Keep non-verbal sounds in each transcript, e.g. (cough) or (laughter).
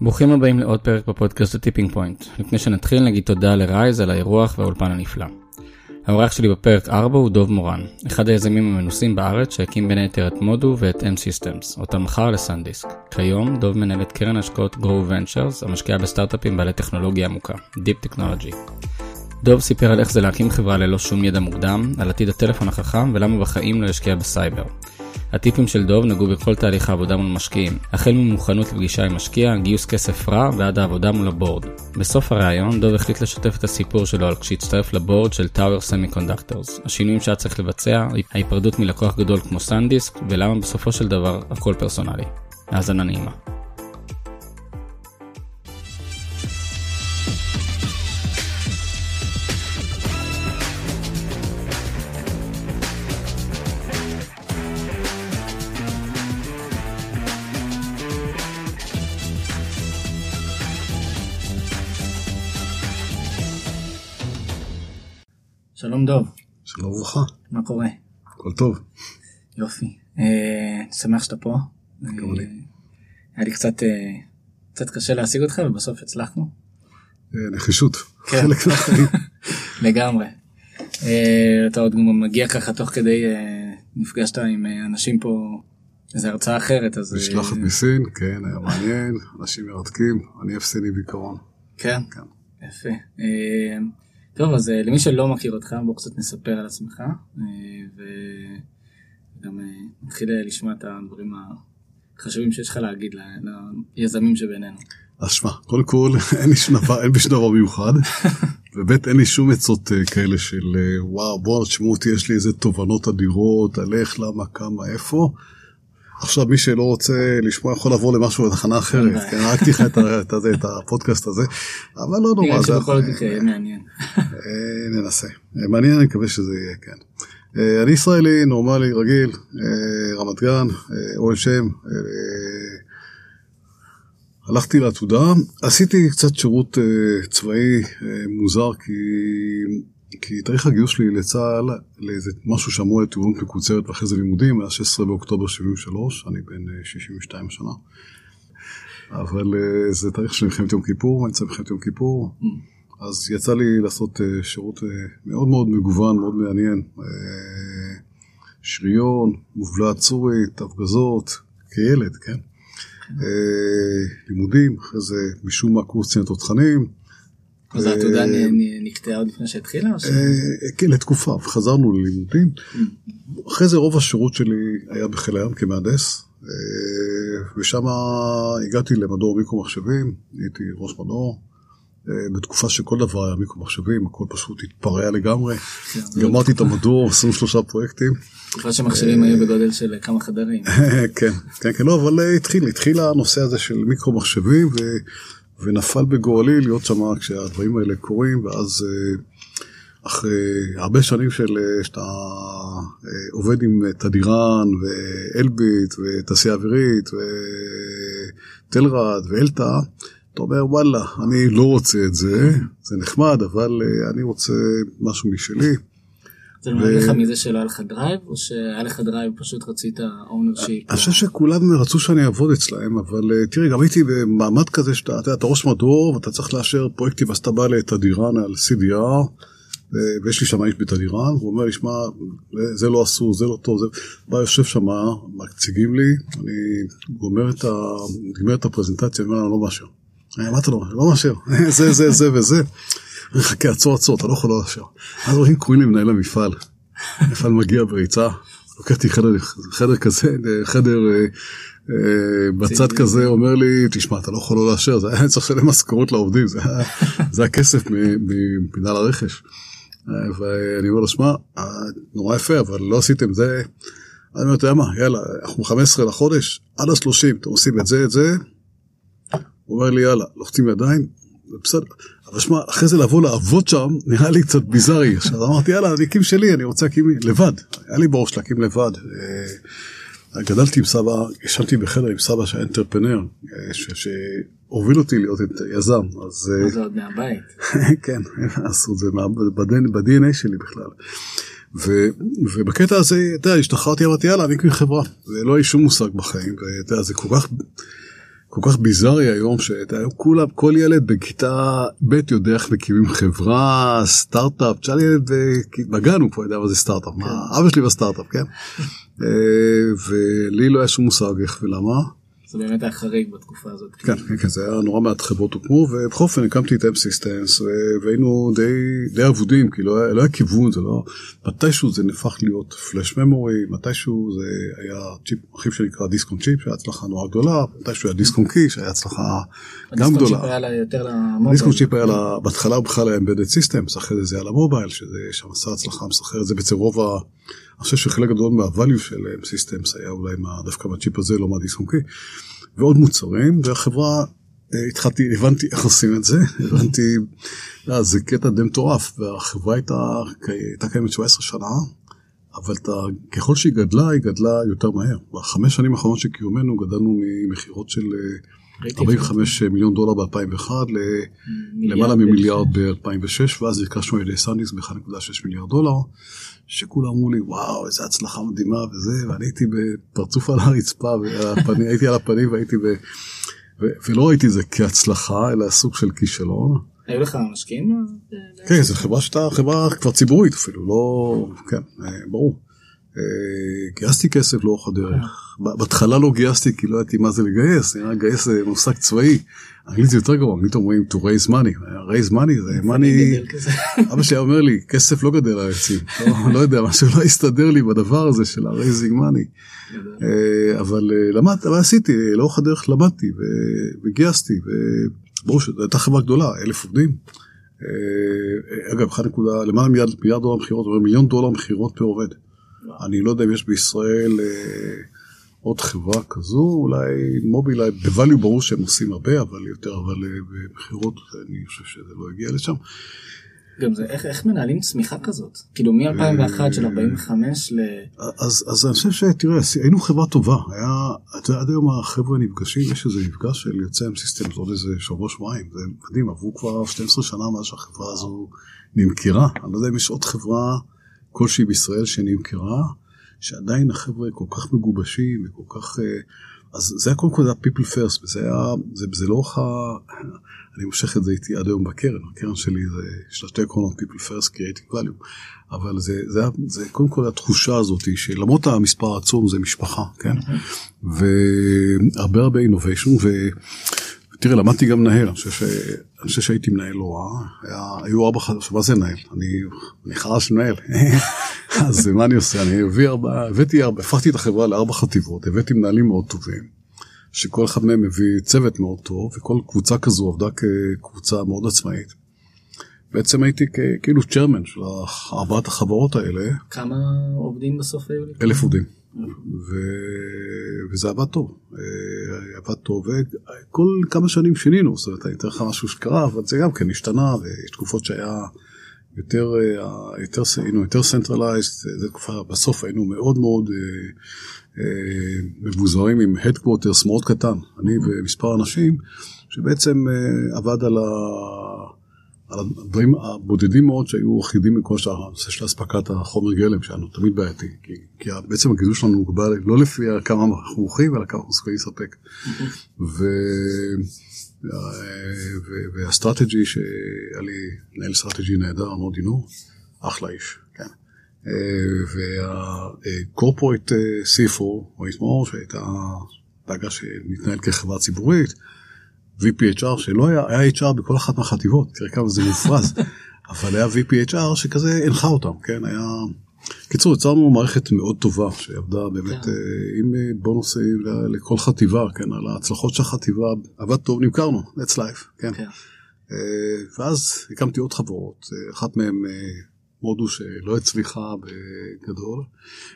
ברוכים הבאים לעוד פרק בפודקאסט ה Tipping Point. לפני שנתחיל נגיד תודה ל Rise על האירוח והאולפן הנפלא. האורח שלי בפרק 4 הוא דוב מורן, אחד היזמים המנוסים בארץ שהקים בין היתר את מודו ואת M-Systems, אותם מכר לסנדיסק. כיום דוב מנהל את קרן השקעות Grove Ventures, המשקיעה בסטארט-אפים בעלי טכנולוגיה עמוקה, Deep Technology. דוב סיפר על איך זה להקים חברה ללא שום ידע מוקדם, על עתיד הטלפון החכם ולמה בחיים לא ישקיע בסייבר. הטיפים של דוב נגעו בכל תהליך העבודה מול משקיעים, החל ממוכנות לפגישה עם משקיע, גיוס כסף רע ועד העבודה מול ה board. בסוף הראיון דוב החליט לשתף את הסיפור שלו על כשהצטרף ל board של Tower Semiconductors, השינויים שהיה צריך לבצע, ההיפרדות מלקוח גדול כמו סנדיסק, ולמה בסופו של דבר הכל פרסונלי. האזנה נעימה. שלום דוב, שלום וברכה, מה קורה? הכל טוב. יופי. אה, שמח שאתה פה. גם אה, אני. היה לי קצת, אה, קצת קשה להשיג אותך ובסוף הצלחנו. אה, נחישות, כן. חלק מהחיים. (laughs) לגמרי. אה, אתה עוד גם מגיע ככה תוך כדי אה, נפגשת עם אה, אנשים פה, איזה הרצאה אחרת אז... אה, משלחת מסין, כן, היה מעניין, אנשים מרתקים, אני אוהב סיני בעיקרון. כן, כן. יפה. טוב אז אה, למי שלא מכיר אותך בוא קצת נספר על עצמך אה, וגם אה, נתחיל לשמוע את הדברים החשובים שיש לך להגיד ליזמים שבינינו. אז שמע, קודם כל, (laughs) אין לי שום דבר, אין בי שום דבר מיוחד, (laughs) וב' אין לי שום עצות כאלה של וואו, בואו תשמעו אותי, יש לי איזה תובנות אדירות על איך, למה, כמה, איפה. עכשיו מי שלא רוצה לשמוע יכול לבוא למשהו לתחנה אחרת. כן, הרגתי לך את הפודקאסט הזה, אבל לא נורא, נראה זה- שבכל זאת יהיה מעניין. אה, ננסה. אה, מעניין, אני מקווה שזה יהיה, כן. אה, אני ישראלי, נורמלי, רגיל, רמת גן, אוהב שם. הלכתי לעתודה, עשיתי קצת שירות צבאי מוזר, כי, כי תאריך הגיוס שלי לצה"ל, לאיזה משהו שאמור להיות טירונות מקוצרת ואחרי זה לימודים, היה 16 באוקטובר 73, אני בן אה, 62 שנה. אבל אה, זה תאריך של מלחמת יום כיפור, אמצע מלחמת יום כיפור. אז יצא לי לעשות אה, שירות אה, מאוד מאוד מגוון, מאוד מעניין. אה, שריון, מובלעת סורית, הפגזות, כילד, כן? אה, לימודים, אחרי זה משום מה קורס קצינת תותחנים. אז העתודה נ- נקטעה עוד לפני שהתחילה? אה, כן, לתקופה, וחזרנו ללימודים. אחרי זה רוב השירות שלי היה בחיל הים כמהנדס, אה, ושם הגעתי למדור מיקרו מחשבים, הייתי ראש מדור. אה, בתקופה שכל דבר היה מיקרו מחשבים, הכל פשוט התפרע לגמרי. כן, גמרתי את המדור, (laughs) 23 פרויקטים. תקופה שמכשירים היו בגודל של כמה חדרים. (laughs) כן, כן, כן, לא, אבל אה, התחיל, התחיל הנושא הזה של מיקרו מחשבים, ו, ונפל בגורלי להיות שם כשהדברים האלה קורים, ואז אה, אחרי הרבה שנים של אה, שאתה אה, עובד עם תדירן, ואלביט, ותעשייה אווירית, וטלרד, ואלתא, אתה אומר וואלה, אני לא רוצה את זה, זה נחמד, אבל אני רוצה משהו משלי. זה נראה לך מזה שלא היה לך drive, או שהיה לך drive פשוט רצית ownership? אני חושב שכולם רצו שאני אעבוד אצלהם, אבל אה, תראי, גם הייתי במעמד כזה שאתה אתה ראש מדור ואתה צריך לאשר פרויקטים, אז אתה בא לתדירן על CDR, ויש לי שם איש בתדירן, הוא אומר לי, שמע, זה לא אסור, זה לא טוב, זה... בא יושב שם, מציגים לי, אני גומר את, ה... גומר את הפרזנטציה, אני אומר, אני לא מאשר. "אה, מה אתה לא מאשר? לא (laughs) מאשר, זה, זה, זה וזה. חכה, עצור, עצור, אתה לא יכול לא לאשר. אז רואים, קוראים לי מנהל המפעל. המפעל מגיע בריצה, לוקח אותי חדר, חדר כזה, חדר אה, אה, בצד. כזה, אומר לי, תשמע, אתה לא יכול לא לאשר, זה היה צריך לשלם משכורות לעובדים, זה היה- זה הכסף מ- ממנהל הרכש. ואני אומר לו, שמע, נורא יפה, אבל לא עשיתם זה. אני אומר, אתה יודע מה, יאללה, אנחנו 15 לחודש, עד ה-30, אתם עושים את זה, את זה. הוא אומר לי, יאללה, לוחצים ידיים, בסדר. אבל שמע, אחרי זה לבוא לעבוד שם, נראה לי קצת ביזארי. אז אמרתי, יאללה, אני אקים שלי, אני רוצה להקים לבד. היה לי בראש להקים לבד. אה, גדלתי עם סבא, ישנתי בחדר עם סבא שהיה אנטרפנר, אה, שהוביל אותי להיות יזם. אז אה, זה עוד מהבית. (laughs) כן, עשו את זה ב-DNA שלי בכלל. ו, ובקטע הזה, אתה יודע, השתחררתי, אמרתי, יאללה, אני אקים חברה. ולא היה לי שום מושג בחיים, ואתה יודע, זה כל כך... כל כך ביזארי היום שהיום כולם כל ילד בכיתה ב' יודע איך מקימים חברה סטארט-אפ תשאל ילד בגן הוא כבר יודע מה זה סטארט-אפ מה כן. אבא שלי בסטארט-אפ כן (laughs) אה, ולי לא היה שום מושג איך ולמה. זה באמת היה חריג בתקופה הזאת. כן, כן, כן, זה היה נורא מעט חברות הוקמו, ובכל אופן הקמתי את M-Systems, והיינו די, די אבודים, כי לא היה, לא היה כיוון, זה לא... מתישהו זה נהפך להיות flash memory, מתישהו זה היה צ'יפ, רכיב שנקרא DiskOnChip, שהיה הצלחה נורא גדולה, מתישהו היה DiskOnKey, שהיה הצלחה גם גדולה. הדיסקון צ'יפ היה לה יותר למובייל. דיסקון צ'יפ היה לה, בהתחלה הוא בכלל היה embedded systems, אחרי זה זה היה ל mobile, שזה שם עשה הצלחה מסחררת, זה בעצם רוב ה... אני חושב שחלק גדול מהvalue של M-Systems היה אולי מה, דווקא מהצ'יפ הזה, לא מהדיסקון קי. ועוד מוצרים, והחברה, התחלתי, הבנתי איך עושים את זה, (laughs) הבנתי, לא, זה קטע די מטורף, והחברה הייתה, הייתה קיימת 17 שנה, אבל אתה, ככל שהיא גדלה, היא גדלה יותר מהר. בחמש שנים האחרונות של קיומנו גדלנו ממכירות של 45 מיליון דולר ב-2001 למעלה ממיליארד ב-2006, ואז נרכשנו על ידי סנדיס ב-1.6 מיליארד דולר. שכולם אמרו לי וואו איזה הצלחה מדהימה וזה ואני הייתי בפרצוף על הרצפה והפני, (laughs) הייתי על הפנים והייתי ב... ולא ראיתי את זה כהצלחה אלא סוג של כישלון. היו לך משקיעים? כן זו חברה שאתה חברה כבר ציבורית אפילו לא כן ברור. גייסתי כסף לאורך הדרך בהתחלה לא גייסתי כי לא ידעתי מה זה לגייס נראה לגייס זה מושג צבאי. אנגלית זה יותר גרוע, אנגלית אומרים to raise money, raise money זה money, (laughs) אבא שלי אומר לי כסף לא גדל על העצים, לא יודע משהו לא הסתדר לי בדבר הזה של ה-raising money, אבל למדתי, אבל עשיתי, לאורך הדרך למדתי וגייסתי, וברור שזו הייתה חברה גדולה, אלף עובדים, אגב, אחד נקודה, למעלה מיליארד דולר מכירות, מיליון דולר מכירות פר עובד, אני לא יודע אם יש בישראל עוד חברה כזו, אולי מובילאיי, בvalue ברור שהם עושים הרבה, אבל יותר, אבל במכירות אני חושב שזה לא הגיע לשם. גם זה, איך, איך מנהלים צמיחה כזאת? כאילו מ-2001 של 45 ל... אז, אז אני חושב שתראה, היינו חברה טובה, היה, אתה יודע, עד היום החבר'ה נפגשים, יש איזה מפגש של יוצא עם סיסטם, עוד איזה שבוע שבועיים, זה מדהים, עברו כבר 12 שנה מאז שהחברה הזו נמכרה, אני לא יודע אם יש עוד חברה כלשהי בישראל שנמכרה. שעדיין החבר'ה כל כך מגובשים וכל כך... אז זה היה קודם כל זה היה people first, וזה היה, זה, זה לא ה... אני מושך את זה איתי עד היום בקרן, הקרן שלי זה, יש לה שתי עקרונות people first, creating value, אבל זה, זה, זה, זה קודם כל התחושה הזאת שלמרות המספר העצום זה משפחה, כן? והרבה הרבה innovation, ו... תראה, למדתי גם לנהל, אני חושב, ש... אני חושב שהייתי מנהל לא רע. היו ארבע חדשות, מה זה לנהל? אני, אני חרש לנהל, (laughs) אז מה אני עושה? אני הביא ארבע, הבאתי ארבע, הפכתי את החברה לארבע חטיבות, הבאתי מנהלים מאוד טובים, שכל אחד מהם הביא צוות מאוד טוב, וכל קבוצה כזו עבדה כקבוצה מאוד עצמאית. בעצם הייתי כאילו צ'רמן של ארבעת החברות האלה. כמה עובדים בסוף היו? אלף עובדים. ו... וזה עבד טוב, עבד טוב, וכל כמה שנים שינינו, זאת אומרת, אני אתן לך משהו שקרה, אבל זה גם כן השתנה, ויש תקופות שהיה יותר, יותר, היינו יותר centralized, זו תקופה, בסוף היינו מאוד מאוד מבוזרים עם headquarters מאוד קטן, אני ומספר אנשים, שבעצם עבד על ה... על הדברים הבודדים מאוד שהיו אחידים מכל שאר הנושא של אספקת החומר גלם שלנו תמיד בעייתי כי, כי בעצם הגידול שלנו מוגבל לא לפי כמה אנחנו מוכרים אלא כמה אנחנו מסוגלים לספק. ו... וה strategy שהיה לי מנהל strategy נהדר מאוד דינור אחלה איש. כן. והקורפורט CFO או איתמור שהייתה דאגה שמתנהל כחברה ציבורית. VPHR שלא היה, היה HR בכל אחת מהחטיבות, תראה כמה זה מופרז, (laughs) אבל היה VPHR שכזה הנחה אותם, כן, היה... קיצור, יצרנו מערכת מאוד טובה שעבדה באמת כן. עם בונוסים לכל חטיבה, כן, על ההצלחות של החטיבה, עבד טוב, נמכרנו, let's life, כן. כן. ואז הקמתי עוד חברות, אחת מהן מודו שלא הצליחה בגדול,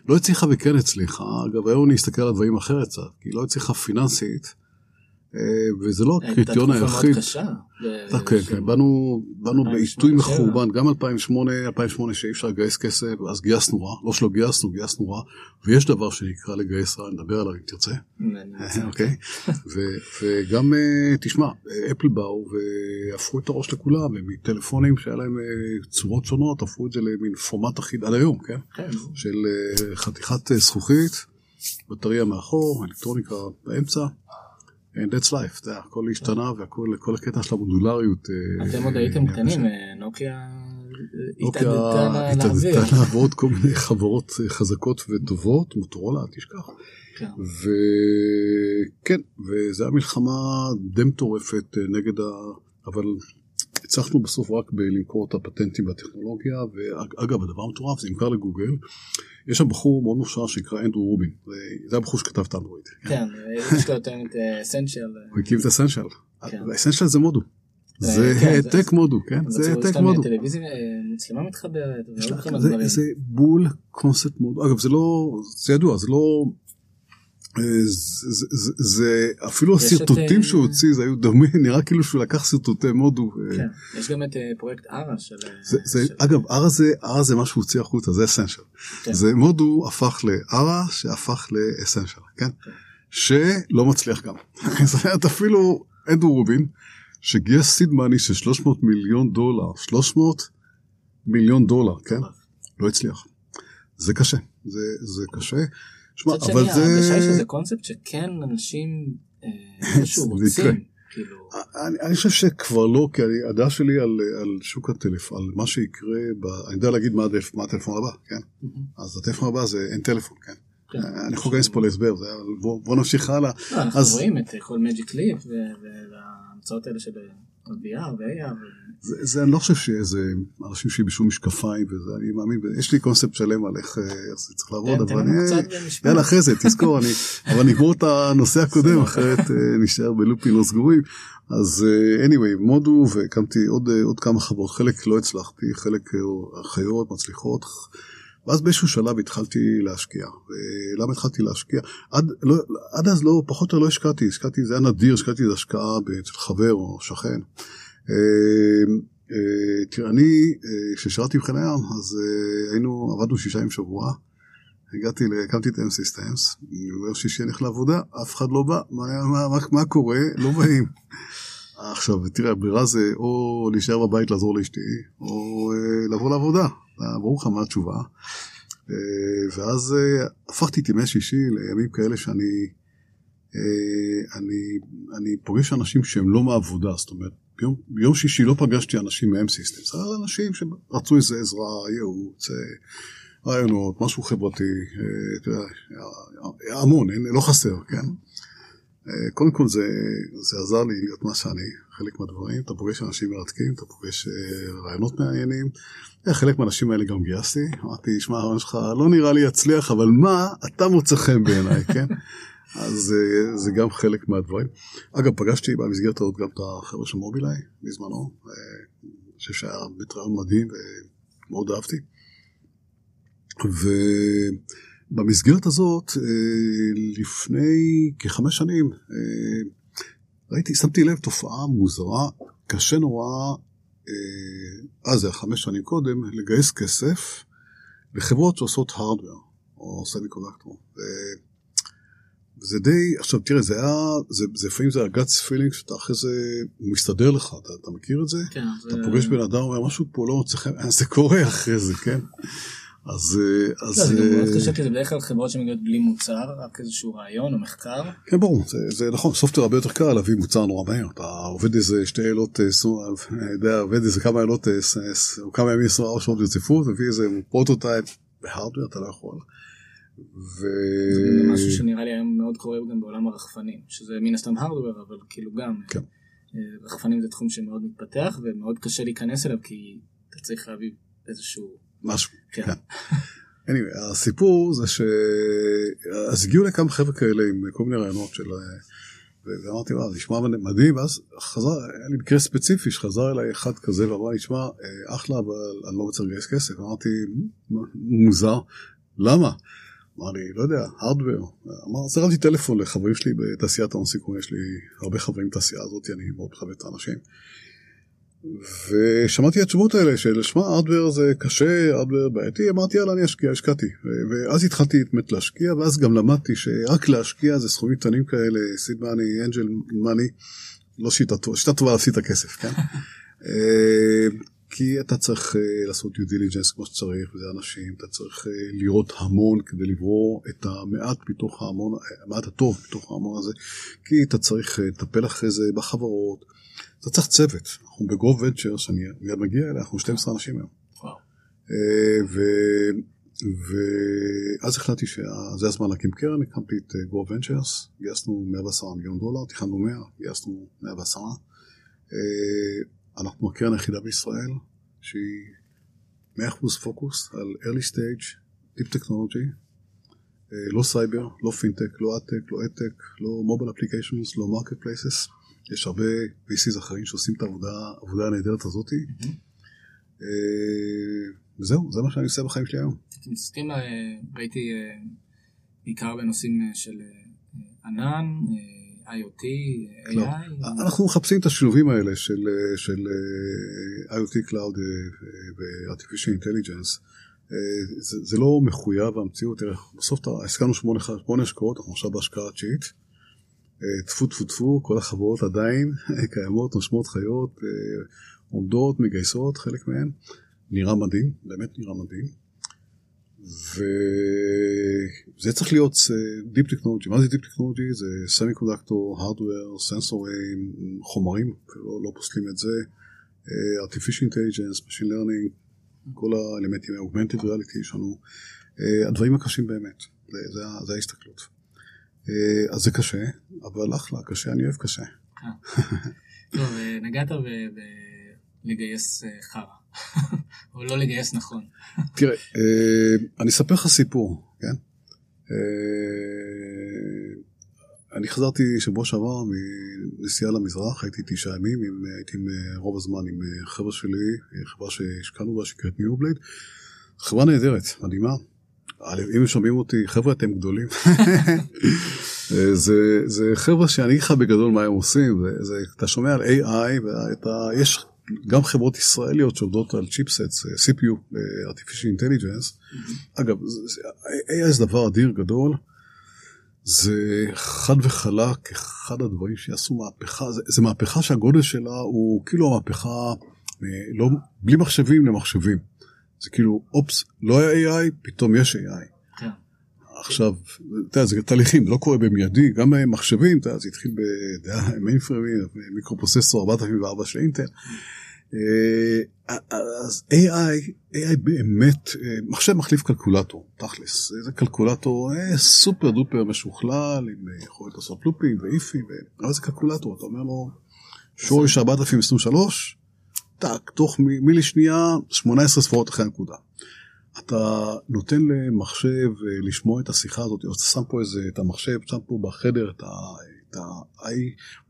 לא הצליחה וכן הצליחה, אגב היום אני אסתכל על הדברים אחרת קצת, כי היא לא הצליחה פיננסית, וזה לא הקריטריון היחיד. הייתה תקופה מאוד קשה. כן, כן, באנו, באנו בעיתוי מחורבן, גם 2008, 2008 שאי אפשר לגייס כסף, אז גייסנו רע, לא שלא גייסנו, גייסנו רע, ויש דבר שנקרא לגייס רע, נדבר עליו אם תרצה. (laughs) אוקיי, וגם, תשמע, אפל באו והפכו את הראש לכולם, ומטלפונים שהיה להם צורות שונות, הפכו את זה למין פורמט אחיד עד היום, כן? של חתיכת זכוכית, בטריה מאחור, אלקטרוניקה באמצע. And that's life, זה הכל השתנה והכל כל הקטע של המודולריות. אה, אתם עוד הייתם קטנים, נוקיה התעדתה התעדתה לעבוד כל מיני חברות חזקות וטובות, מוטורולה, תשכח. כן. וכן, וזו הייתה מלחמה די מטורפת נגד ה... אבל הצלחנו בסוף רק בלמכור את הפטנטים והטכנולוגיה, ואגב, הדבר המטורף, זה נמכר לגוגל. יש שם בחור מאוד מוכשר שנקרא אנדרו רובין, זה הבחור שכתב את אנדרואיד. כן, יש לו יותר את אסנשל. הוא הקים את אסנשל. אסנשל זה מודו. זה כן, העתק מודו, כן? זה העתק מודו. טלוויזיה, מצלמה מתחברת. זה בול קונספט מודו. אגב, זה לא, זה ידוע, זה לא... זה אפילו השרטוטים שהוא הוציא זה היו דומים (laughs) נראה כאילו שהוא לקח שרטוטי מודו. כן, יש גם את פרויקט ארה של... אגב ארה זה ארה זה מה שהוא הוציא החוצה זה אסנשל. כן. זה מודו הפך לארה שהפך לאסנשל כן? כן. שלא מצליח גם. (laughs) זאת אפילו אנדרו רובין שגייס סיד מאני של 300 מיליון דולר 300 מיליון דולר כן לא הצליח. זה קשה זה קשה. שמע, אבל זה... ההרגשה היא שזה קונספט שכן אנשים (laughs) איכשהו רוצים. כאילו... אני, אני חושב שכבר לא, כי הדעה שלי על, על שוק הטלפון, על מה שיקרה, ב, אני יודע להגיד מה, הדף, מה הטלפון הבא, כן? Mm-hmm. אז הטלפון הבא זה אין טלפון, כן? כן. אני יכול להיכנס פה להסבר, בוא, בוא נמשיך הלאה. לא, אנחנו אז... רואים את כל מג'יק ליפ וההמצאות האלה של VR ו-AR. זה, זה אני לא חושב שאיזה אנשים שילבשו משקפיים וזה, אני מאמין, יש לי קונספט שלם על איך, איך זה צריך לעבוד, כן, אבל אני, יאללה אחרי זה, תזכור, אני, אבל נגמור את הנושא הקודם, אחרת נשאר בלופים לא סגורים. אז anyway, מודו והקמתי עוד, עוד כמה חברות, חלק לא הצלחתי, חלק חיות, מצליחות. ואז באיזשהו שלב התחלתי להשקיע. ולמה התחלתי להשקיע? עד, לא, עד אז לא, פחות או לא השקעתי, השקעתי, זה היה נדיר, השקעתי את השקעה אצל חבר או שכן. אה, אה, תראה, אני, אה, כששירתי בחיל הים, אז היינו, עבדנו שישה ימים שבוע. הגעתי, הקמתי את M-Systems, אני אומר שישי אני הולך לעבודה, אף אחד לא בא, מה, מה, מה, מה קורה? לא באים. עכשיו, תראה, הברירה זה או להישאר בבית לעזור לאשתי, או לבוא לעבודה. ברור לך מה התשובה. ואז הפכתי את ימי שישי לימים כאלה שאני אני, אני פוגש אנשים שהם לא מעבודה, זאת אומרת, ביום, ביום שישי לא פגשתי אנשים מהם סיסטמס, אלא אנשים שרצו איזה עזרה, ייעוץ, אה, רעיונות, משהו חברתי, אה, המון, לא חסר, כן? אה, קודם כל זה, זה עזר לי להיות מה שאני, חלק מהדברים, אתה פוגש אנשים מרתקים, אתה פוגש רעיונות מעניינים, חלק מהאנשים האלה גם גייסתי, אמרתי, שמע, הרעיון שלך לא נראה לי יצליח, אבל מה, אתה מוצא חן בעיניי, כן? (laughs) אז אה, זה גם חלק מהדברים. אגב, פגשתי במסגרת הזאת גם את החבר'ה של מובילאיי בזמנו, אה, אני חושב שהיה בית רעיון מדהים ומאוד אהבתי. ובמסגרת הזאת, אה, לפני כחמש שנים, ראיתי, שמתי לב תופעה מוזרה, קשה נורא, אז זה היה חמש שנים קודם, לגייס כסף לחברות שעושות hardware או semiconductor. זה די, עכשיו תראה, זה היה, זה, זה לפעמים זה ה guts feeling שאתה אחרי זה, הוא מסתדר לך, אתה, אתה מכיר את זה? כן. אתה זה... פוגש בן אדם, אומר משהו פה לא מוצא חן, זה קורה אחרי זה, כן? אז... אז... לא, זה גם מאוד קשה, כי זה בדרך כלל חברות שמגיעות בלי מוצר, רק איזשהו רעיון או מחקר. כן, ברור, זה, זה נכון, software הרבה יותר קל להביא מוצר נורא מהר, אתה עובד איזה שתי לילות, יודע, עובד איזה כמה לילות, או כמה ימים 24 שעות רציפות, מביא איזה prototype ב hardware, אתה לא יכול. ו... זה משהו שנראה לי היום מאוד קורה גם בעולם הרחפנים, שזה מן הסתם hardware, אבל כאילו גם, כן. אה, רחפנים זה תחום שמאוד מתפתח ומאוד קשה להיכנס אליו כי אתה צריך להביא איזשהו... משהו, כן. כן. anyway, הסיפור זה ש... אז הגיעו לכמה חבר'ה כאלה עם כל מיני רעיונות של... ואמרתי, וואו, נשמע מדהים, ואז חזר, היה לי מקרה ספציפי שחזר אליי אחד כזה ואמר לי, שמע, אה, אחלה, אבל אני לא רוצה לגייס כסף. אמרתי, מוזר, למה? אמר לי, לא יודע, הארדוור. אמר, אז הרמתי טלפון לחברים שלי בתעשיית ההון סיכון, יש לי הרבה חברים בתעשייה הזאת, אני מאוד מכבד את האנשים. ושמעתי את התשובות האלה של שמע, הארדוור זה קשה, הארדוור בעייתי, אמרתי יאללה אני אשקיע, השקעתי. ואז התחלתי באמת להשקיע, ואז גם למדתי שרק להשקיע זה סכומים קטנים כאלה, סיד מאני, אנג'ל מאני, לא שיטה טובה, שיטה טובה להפסיד את הכסף, כן? (laughs) אה, כי אתה צריך uh, לעשות due diligence כמו שצריך, וזה אנשים, אתה צריך uh, לראות המון כדי לברוא את המעט מתוך ההמון, המעט הטוב מתוך ההמון הזה, כי אתה צריך לטפל אחרי זה בחברות, אתה צריך צוות, אנחנו בגרוב ונצ'ר, שאני מיד מגיע אליה, אנחנו 12 אנשים היום. Uh, ו... ואז החלטתי שזה הזמן להקים קרן, הקמתי את גרוב ונצ'רס, גייסנו 110 מיליון דולר, תכננו 100, גייסנו 110. אנחנו הקרן היחידה בישראל שהיא 100% פוקוס על early stage, Deep Technology, אה, לא סייבר, לא פינטק, לא ad tech, לא ed tech, לא mobile applications, לא marketplaces. יש הרבה VCs אחרים שעושים את העבודה, העבודה הנהדרת הזאתי. Mm-hmm. וזהו, זה מה שאני עושה בחיים שלי היום. אתם מתעסקים, אה, ראיתי בעיקר בנושאים של ענן, IoT, AI? לא. אנחנו מחפשים את השילובים האלה של, של אה, IoT Cloud אה, ו-Artificial Intelligence. אה, זה, זה לא מחויב המציאות, בסוף השקענו שמונה השקעות, אנחנו עכשיו בהשקעה תשיעית. טפו טפו טפו, כל החברות עדיין קיימות, נושמות חיות, עומדות, מגייסות, חלק מהן. נראה מדהים, באמת נראה מדהים. וזה צריך להיות Deep Technology. מה זה Deep Technology? זה Semiconductor, Hardware, סנסורים, חומרים, לא, לא פוסלים את זה, אה, Artificial Intelligence, Machine Learning, כל האלמנטים, Augmented Reality יש לנו, אה, הדברים הקשים באמת, זה, זה, זה ההסתכלות. אה, אז זה קשה, אבל אחלה, קשה, אני אוהב קשה. טוב, נגעת בלגייס חרא. (laughs) או לא לגייס נכון. תראה, אה, אני אספר לך סיפור, כן? אה, אני חזרתי שבוע שעבר מנסיעה למזרח, הייתי תשעה ימים, הייתי עם, אה, רוב הזמן עם חבר'ה שלי, חברה שהשקענו בה שנקראת NeuroBlade, חברה נהדרת, מדהימה. אם שומעים אותי, חבר'ה אתם גדולים. (laughs) זה, זה חבר'ה שאני אגיד לך בגדול מה הם עושים, זה, זה, אתה שומע על AI ויש גם חברות ישראליות שעובדות על chipset, CPU, artificial intelligence. אגב, AI זה דבר אדיר גדול. זה חד וחלק אחד הדברים שיעשו מהפכה, זה, זה מהפכה שהגודל שלה הוא כאילו המהפכה אה, לא, בלי מחשבים למחשבים. זה כאילו, אופס, לא היה AI, פתאום יש AI. כן. עכשיו, אתה יודע, זה תהליכים, זה לא קורה במיידי, גם מחשבים, אתה יודע, זה התחיל במיינפרמים, מיקרופרוססור 4004 של אינטל. אה, אז AI, AI באמת, אה, מחשב מחליף קלקולטור, תכלס, זה קלקולטור אה, סופר דופר משוכלל, עם יכולת לעשות לופים ואיפים, אבל זה calculator, אתה אומר לו, שורש 4023, טאק, תוך מילי שנייה, 18 ספרות אחרי הנקודה. אתה נותן למחשב לשמוע את השיחה הזאת, אתה שם פה איזה, את המחשב, שם פה בחדר את ה-i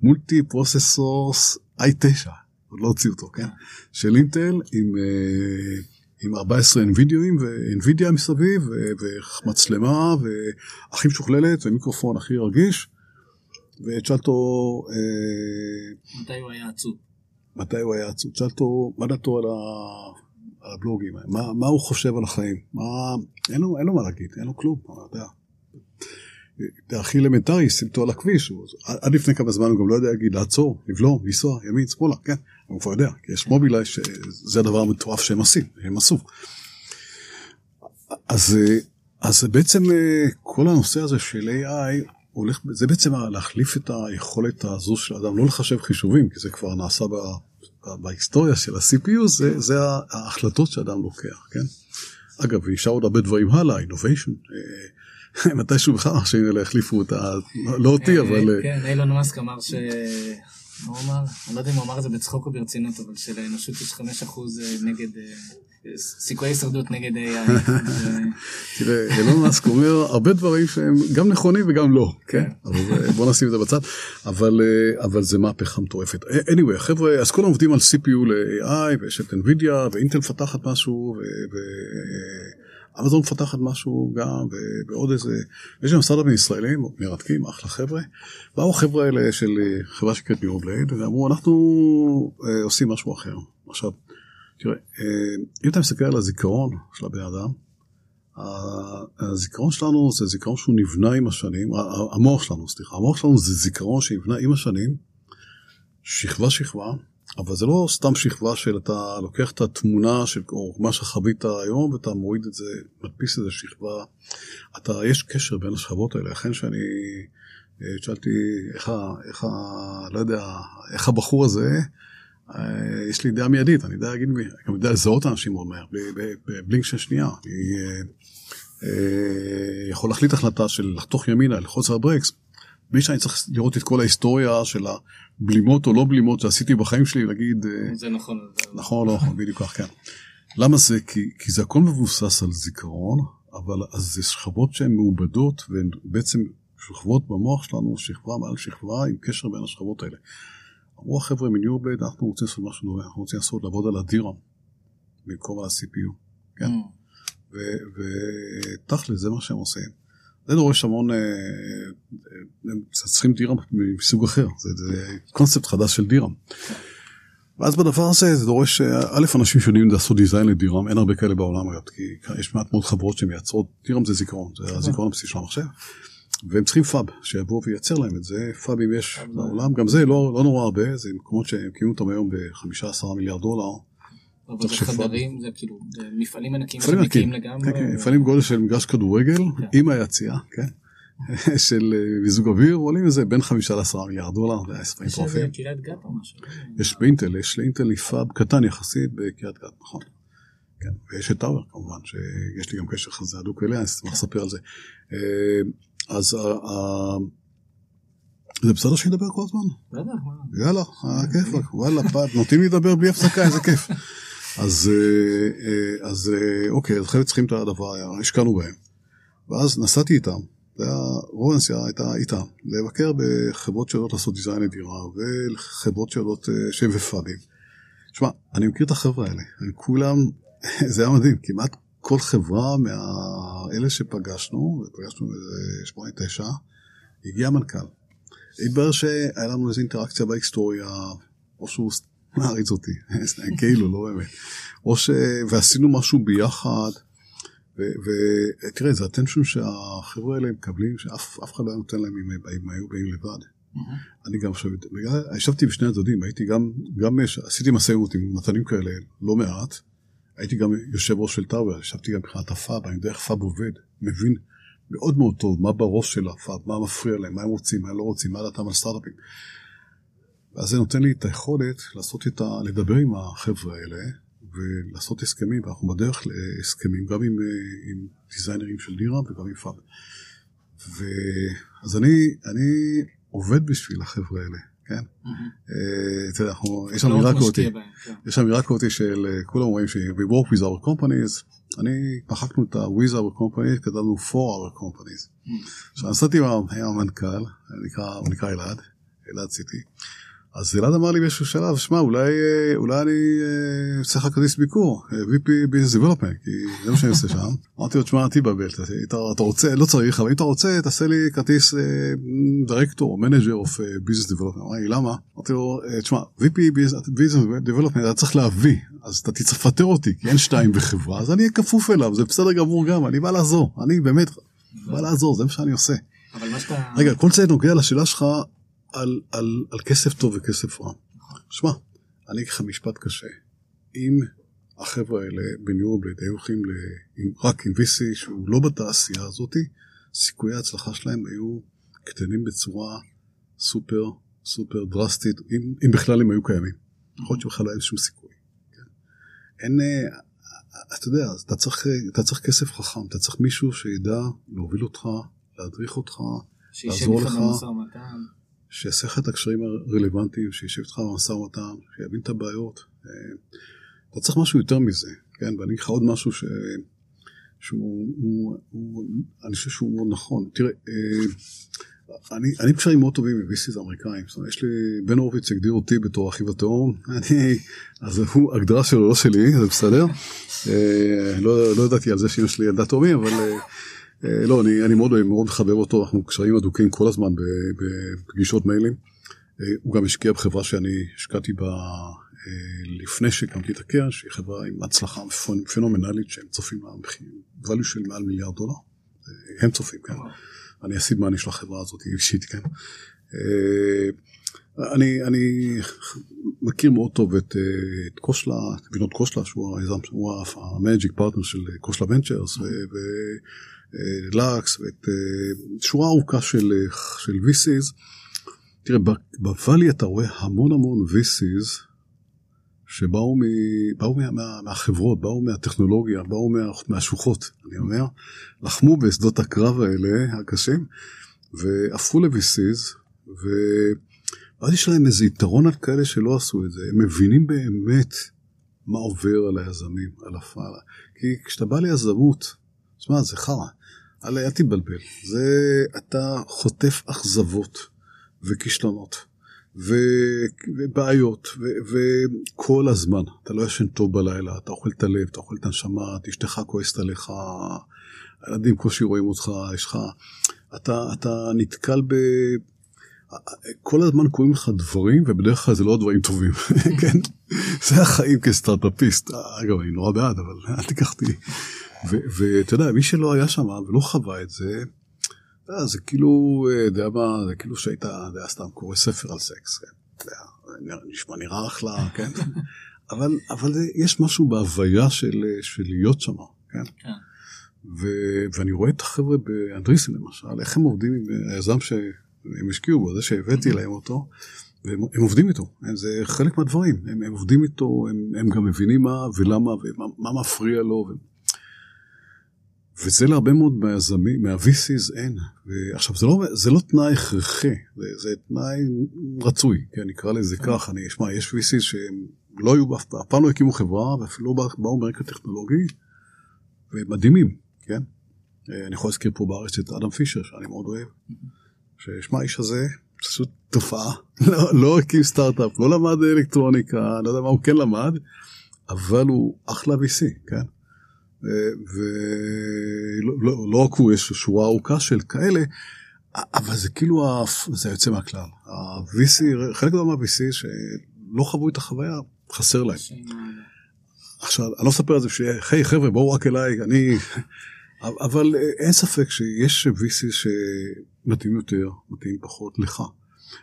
multi processors i9, עוד לא הוציאו אותו, כן? של אינטל עם, אה, עם 14 NVIDIAים ו-NVIDIA מסביב ומצלמה והכי משוכללת ומיקרופון הכי רגיש ותשאל אותו... אה, מתי הוא היה עצוב? מתי הוא היה עצוב? תשאל אותו מה דעתו על, ה... על הבלוגים, מה, מה הוא חושב על החיים, מה... אין, לו, אין לו מה להגיד, אין לו כלום, אתה יודע. הכי אלמנטרי, אותו על הכביש, עד לפני כמה זמן הוא גם לא יודע להגיד לעצור, לבלום, לנסוע, ימין, שמאלה, כן, הוא כבר יודע, כי יש מובילאיי שזה הדבר המטורף שהם עושים, הם עשו. אז, אז בעצם כל הנושא הזה של AI הולך, זה בעצם להחליף את היכולת הזו של האדם, לא לחשב חישובים, כי זה כבר נעשה ב, בהיסטוריה של ה-CPU, זה, זה ההחלטות שאדם לוקח, כן? אגב, נשאר עוד הרבה דברים הלאה, innovation. (laughs) מתישהו בכלל המכשירים האלה החליפו אותה, לא אותי אה, אבל... כן, אילון מאסק אמר ש... הוא אמר? אני לא יודע אם הוא אמר את זה בצחוק או ברצינות, אבל שלאנושות יש 5% אה, נגד... אה, סיכויי הישרדות נגד AI. (laughs) תראה, אילון מאסק אומר הרבה דברים שהם גם נכונים וגם לא, כן? כן. בוא נשים את זה בצד, אבל זה מהפכה מטורפת. anyway, חבר'ה, אז כולם עובדים על CPU ל-AI, ויש את NVIDIA, ואינטל מפתחת משהו, אמזון מפתחת משהו גם, ועוד איזה, יש גם סטארט-אפים ישראלים, מרתקים, אחלה חבר'ה. באו חבר'ה האלה של אה, חברה שנקראת ניורבלייד, ואמרו, אנחנו אה, עושים משהו אחר. עכשיו, תראה, אה, אם אתה מסתכל על הזיכרון של הבן אדם, הזיכרון שלנו זה זיכרון שהוא נבנה עם השנים, המוח שלנו, סליחה, המוח שלנו זה זיכרון שנבנה עם השנים, שכבה שכבה, אבל זה לא סתם שכבה של אתה לוקח את התמונה של או מה שחווית היום ואתה מוריד את זה, מדפיס איזה שכבה. אתה, יש קשר בין השכבות האלה, לכן שאני אה, שאלתי איך, ה, איך ה... לא יודע, איך הבחור הזה, אה, יש לי דעה מיידית, אני יודע להגיד, אני גם יודע לזהות אנשים מאוד מהר, בבלינק של שנייה. אני אה, יכול להחליט החלטה של לחתוך ימינה, לחוץ על ברקס, בלי שאני צריך לראות את כל ההיסטוריה של הבלימות או לא בלימות שעשיתי בחיים שלי, להגיד... זה נכון. נכון או לא נכון, בדיוק כך, כן. למה זה? כי, כי זה הכל מבוסס על זיכרון, אבל אז זה שכבות שהן מעובדות, והן בעצם שכבות במוח שלנו, שכבה מעל שכבה, עם קשר בין השכבות האלה. אמרו החבר'ה מניורבד, אנחנו רוצים לעשות משהו דומה, אנחנו רוצים לעשות לעבוד על הדירם, במקום על ה-CPU, כן? Mm. ותכל'ס, זה מה שהם עושים. זה דורש המון, אה, אה, צריכים דירם מסוג אחר, זה, קונספט חדש של דירם. ואז בדבר הזה זה דורש, אה, א', אנשים שיודעים לעשות דיזיין לדירם, אין הרבה כאלה בעולם אגב, כי יש מעט מאוד חברות שמייצרות, DRAM זה זיכרון, זה הזיכרון הבסיסי של המחשב. והם צריכים fab שיבוא וייצר להם את זה, fabים יש בעולם, גם זה לא, לא נורא הרבה, זה מקומות שמקימים אותם היום ב-15 מיליארד דולר. אבל זה חדרים, זה כאילו מפעלים ענקיים שמגיעים לגמרי. כן, כן, מפעלים גודל של מגרש כדורגל כן. עם היציאה, כן. (laughs) של אה, מיזוג אוויר, עולים איזה בין חמישה לעשרה מיליארד דולר, זה מספרים מטורפים. יש קריית גת או משהו. יש באינטל, יש לאינטל fab קטן יחסית בקריית גת, נכון. כן, ויש את טאוור כמובן, שיש לי גם קשר חזה הדוק אליה, אני אשמח לספר על זה. אה, אז זה בסדר שאני אדבר כל הזמן? בטח. יאללה, כיף, וואלה, נותנים לי לדבר בלי הפסקה, איזה כיף. (laughs) אז, אה, אה, אז אה, אוקיי, אז חלק צריכים את הדבר, השקענו בהם. ואז נסעתי איתם, רוב הנסיעה הייתה איתם, לבקר בחברות שיודעות לעשות דיזיין לדירה, וחברות שיודעות שם ופאבים. שמע, אני מכיר את החבר'ה האלה, הם כולם, (laughs) זה היה מדהים, כמעט כל חברה מאלה שפגשנו, ופגשנו איזה שמונה, תשע, הגיע מנכ"ל. התברר שהיה לנו איזו אינטראקציה בהיסטוריה, או שהוא מעריץ אותי, (laughs) כאילו, לא באמת. או ש... ועשינו משהו ביחד, ותראה, זה הטנשן שהחבר'ה האלה מקבלים, שאף אחד לא נותן להם אם הם היו באים לבד. אני גם עכשיו, ישבתי בשני הצדדים, הייתי גם, גם עשיתי משא ומתנים כאלה לא מעט, הייתי גם יושב ראש של טאוור, ישבתי גם מבחינת ה fab, אני יודע איך fab עובד, מבין מאוד מאוד טוב מה בראש של ה fab, מה מפריע להם, מה הם רוצים, מה הם לא רוצים, מה דעתם על סטארט-אפים. ואז זה נותן לי את היכולת לעשות את ה... לדבר עם החבר'ה האלה ולעשות הסכמים, ואנחנו בדרך להסכמים גם עם, עם designerים של DRAM וגם עם fab. אז אני, אני עובד בשביל החבר'ה האלה. כן? אה, אתה יודע, יש לנו אמירה כזאת, יש אמירה כזאת של אה, כולם אומרים ש- we work with our companies, אני מחקנו את ה-with our companies, כתבנו for our companies. עכשיו נסעתי עם המנכ"ל, הוא נקרא אלעד, אלעד סיטי. אז אלעד אמר לי באיזשהו שלב, שמע, אולי, אה, אולי אני אעשה לך כרטיס ביקור, VP Business Development, כי זה מה שאני עושה שם. (laughs) אמרתי לו, תשמע, אל תתבלבל, אתה, אתה רוצה, לא צריך, אבל אם אתה רוצה, תעשה לי כרטיס director, manager of business development. אמר לי, למה? אמרתי לו, אה, תשמע, VP Business Development, אתה צריך להביא, אז אתה תצטרך לפטר אותי, כי אין שתיים בחברה, אז אני אהיה כפוף אליו, זה בסדר גמור גם, אני בא לעזור, אני באמת בא לעזור, זה מה שאני עושה. אבל מה שאתה... רגע, כל זה נוגע לשאלה שלך על, על, על כסף טוב וכסף רע. שמע, אני אגיד לך משפט קשה. אם החבר'ה האלה בניורבלד היו הולכים ל... רק עם VC שהוא לא בתעשייה הזאת, סיכויי ההצלחה שלהם היו קטנים בצורה סופר סופר דרסטית, אם, אם בכלל הם היו קיימים. יכול להיות שבכלל לא היה שום סיכוי. כן? אין, אה, אתה יודע, אתה צריך, אתה צריך כסף חכם, אתה צריך מישהו שידע להוביל אותך, להדריך אותך, לעזור לך. שיעשה לך את הקשרים הרלוונטיים, שישב איתך במשא ומתן, שיבין את הבעיות. אה, אתה צריך משהו יותר מזה, כן? ואני אגיד לך עוד משהו ש... שהוא, הוא, הוא, אני חושב שהוא מאוד נכון. תראה, אה, אני, אני קשרים מאוד טובים עם ויסיס אמריקאים, זאת אומרת, יש לי, בן הורוביץ הגדיר אותי בתור אחיו התאום, (laughs) אני, אז הוא הגדרה שלו לא שלי, זה בסדר. אה, לא, לא ידעתי על זה שאמא שלי ילדה תאומים, אבל לא, אני, אני מאוד מאוד מחבב אותו, אנחנו קשרים הדוקים כל הזמן בפגישות מיילים. אה, הוא גם השקיע בחברה שאני השקעתי בה אה, לפני שהקמתי את הקרן, שהיא חברה עם הצלחה פנומנלית שהם צופים לה value של מעל מיליארד דולר. הם צופים, כן. אני ה seed money של החברה הזאת אישית, כן. אני, אני מכיר מאוד טוב את, אה, את קוסלה, את וינוד קוסלה, שהוא ה managing partner של Khosla Ventures ו Lux ואת שורה ארוכה של, של VCs. תראה, בוואלי אתה רואה המון המון VCs שבאו מ, באו מה, מה, מהחברות, באו מהטכנולוגיה, באו מה, מהשוחות, אני אומר, לחמו בשדות הקרב האלה הקשים, והפכו ל-VCs, ואז יש להם איזה יתרון על כאלה שלא עשו את זה, הם מבינים באמת מה עובר על היזמים, על הפעלה. כי כשאתה בא ליזמות, תשמע, זה חרא, אל, תתבלבל, זה, אתה חוטף אכזבות וכישלונות. ו... ובעיות, ו... וכל הזמן, אתה לא ישן טוב בלילה, אתה אוכל את הלב, אתה אוכל את הנשמה, אשתך כועסת עליך, הילדים קושי רואים אותך, יש לך, אתה, אתה נתקל ב... כל הזמן קוראים לך דברים, ובדרך כלל זה לא דברים טובים, (laughs) כן? זה החיים כסטארט-אפיסט. אגב, אני נורא בעד, אבל אל תיקח אותי. ואתה יודע, מי שלא היה שם ולא חווה את זה, אה, זה כאילו, אה, יודע מה, זה כאילו שהיית, יודע, סתם קורא ספר על סקס, כן? נשמע נראה אחלה, כן? (laughs) אבל, אבל יש משהו בהוויה של, של להיות שם, כן? כן. ו, ואני רואה את החבר'ה באנדריסן למשל, איך הם עובדים עם היזם שהם השקיעו בו, זה שהבאתי להם אותו, והם עובדים איתו, זה חלק מהדברים, הם, הם עובדים איתו, הם, הם גם מבינים מה ולמה ומה מפריע לו. ו... וזה להרבה מאוד מהיזמים, מה-VCs אין. עכשיו, זה לא, זה לא תנאי הכרחי, זה, זה תנאי רצוי, כן, נקרא לזה כן. כך. אני, שמע, יש VCs שהם לא היו, אף פעם לא הקימו חברה, ואפילו לא באו מרקע טכנולוגי, ומדהימים, כן? אה, אני יכול להזכיר פה בארץ את אדם פישר, שאני מאוד אוהב, ששמע, האיש הזה, פשוט תופעה, (laughs) לא, לא הקים סטארט-אפ, לא למד אלקטרוניקה, לא יודע מה הוא כן למד, אבל הוא אחלה VC, כן? ולא לא, לא הוא, יש שורה ארוכה של כאלה, אבל זה כאילו, זה יוצא מהכלל. ה-VC, חלק גדול מה-VC שלא חוו את החוויה, חסר להם. עכשיו, אני לא אספר את זה, היי חבר'ה, בואו רק אליי, אני... אבל אין ספק שיש VC שמתאים יותר, מתאים פחות לך.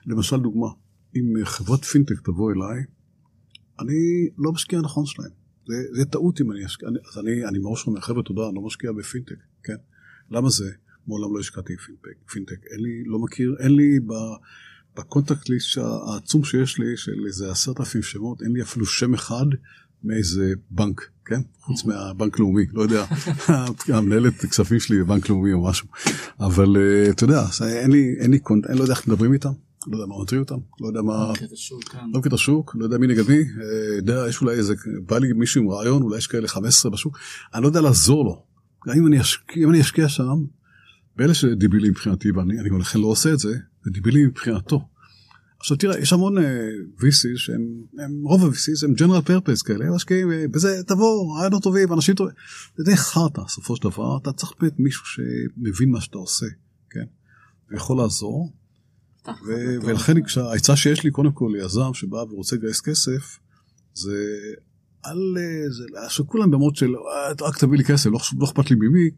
למשל דוגמה, אם חברת פינטק תבוא אליי, אני לא משקיע נכון שלהם. זה, זה טעות אם אני אשקיע, אז אני, אני מראש אומר, חבר'ה, תודה, אני לא משקיע בפינטק, כן? למה זה? מעולם לא השקעתי בפינטק, פינטק. אין לי, לא מכיר, אין לי ב, ב contact list העצום שיש לי, של איזה עשרת אלפים שמות, אין לי אפילו שם אחד מאיזה בנק, כן? חוץ מהבנק לאומי, לא יודע, (laughs) המנהלת כספים שלי בבנק לאומי או משהו. אבל אה, אתה יודע, אין לי, אין לי קונט, אני לא יודע איך מדברים איתם. לא יודע מה מטריד אותם, לא יודע מה... לא מכיר את השוק, לא יודע מי נגד מי, אה, יודע, יש אולי איזה, בא לי מישהו עם רעיון, אולי יש כאלה 15 בשוק, אני לא יודע לעזור לו. גם אם אני אשקיע, אם אני אשקיע שם, באלה שדיבילים מבחינתי, ואני לכן לא עושה את זה, זה דיבילים מבחינתו. עכשיו תראה, יש המון uh, אה, VCs שהם, הם, רוב ה-VCs הם general purpose כאלה, הם משקיעים בזה, תבוא, רעיונות טובים, אנשים טובים, זה די חרטא, בסופו של דבר, אתה צריך באמת מישהו שמבין מה שאתה עושה, כן? ויכול לעזור. (laughs) ולכן העצה שיש לי קודם כל ליזם שבא ורוצה לגייס כסף, זה אל... זה, שכולם במוד של רק תביא לי כסף, לא, לא אכפת לי ממי.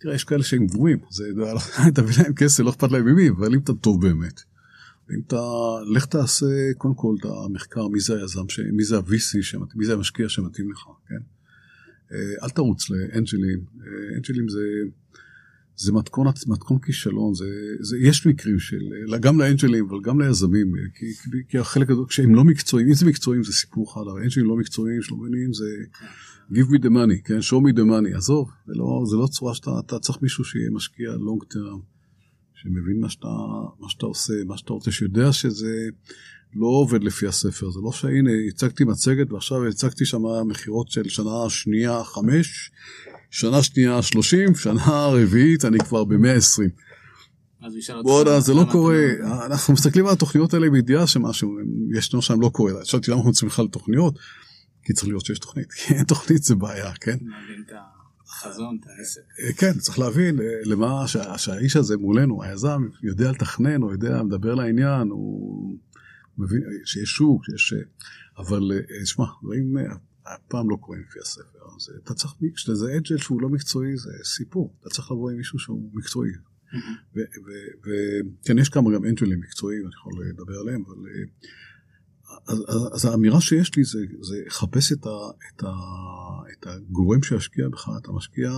תראה, יש כאלה שהם גבוהים, זה, (laughs) תביא להם כסף, לא אכפת להם ממי, אבל אם אתה טוב באמת. אם אתה, לך תעשה קודם כל את המחקר, מי זה היזם, מי זה ה-VC, מי זה המשקיע שמתאים לך, כן? אה, אל תרוץ לאנג'לים, אה, אנג'לים זה... זה מתכון, מתכון כישלון, זה, זה, יש מקרים של, גם לאנג'לים אבל גם ליזמים, כי, כי, כי החלק הזה, כשהם לא מקצועיים, אם זה מקצועיים זה סיפור אחד, אבל אנג'לים לא מקצועיים, שלא מבינים, זה give me the money, כן, show me the money, עזוב, זה לא, זה לא צורה שאתה צריך מישהו שיהיה משקיע long term, שמבין מה שאתה, מה שאתה עושה, מה שאתה רוצה, שיודע שזה לא עובד לפי הספר, זה לא שהנה הצגתי מצגת ועכשיו הצגתי שם מכירות של שנה שנייה חמש, שנה שנייה 30, שנה רביעית אני כבר ב-120. בואנה, זה לא קורה, אנחנו מסתכלים על התוכניות האלה בידיעה שמשהו ישנו שם לא קורה. שאלתי למה אנחנו צריכים בכלל תוכניות? כי צריך להיות שיש תוכנית, (laughs) כי אין תוכנית זה בעיה, כן? חזון, את העסק. אה, כן, צריך להבין אה, למה שהאיש הזה מולנו, היזם, יודע לתכנן, הוא יודע, מדבר לעניין, הוא מבין שיש שוק, שיש... אבל אה, שמע, דברים הפעם לא קוראים לפי הספר. אז אתה צריך, כשזה אג'ל שהוא לא מקצועי זה סיפור, אתה צריך לבוא עם מישהו שהוא מקצועי. וכן, יש כמה גם אנג'לים מקצועיים, אני יכול לדבר עליהם, אבל אז, אז האמירה שיש לי זה, זה לחפש את, ה, את, ה, את הגורם שישקיע בך, אתה משקיע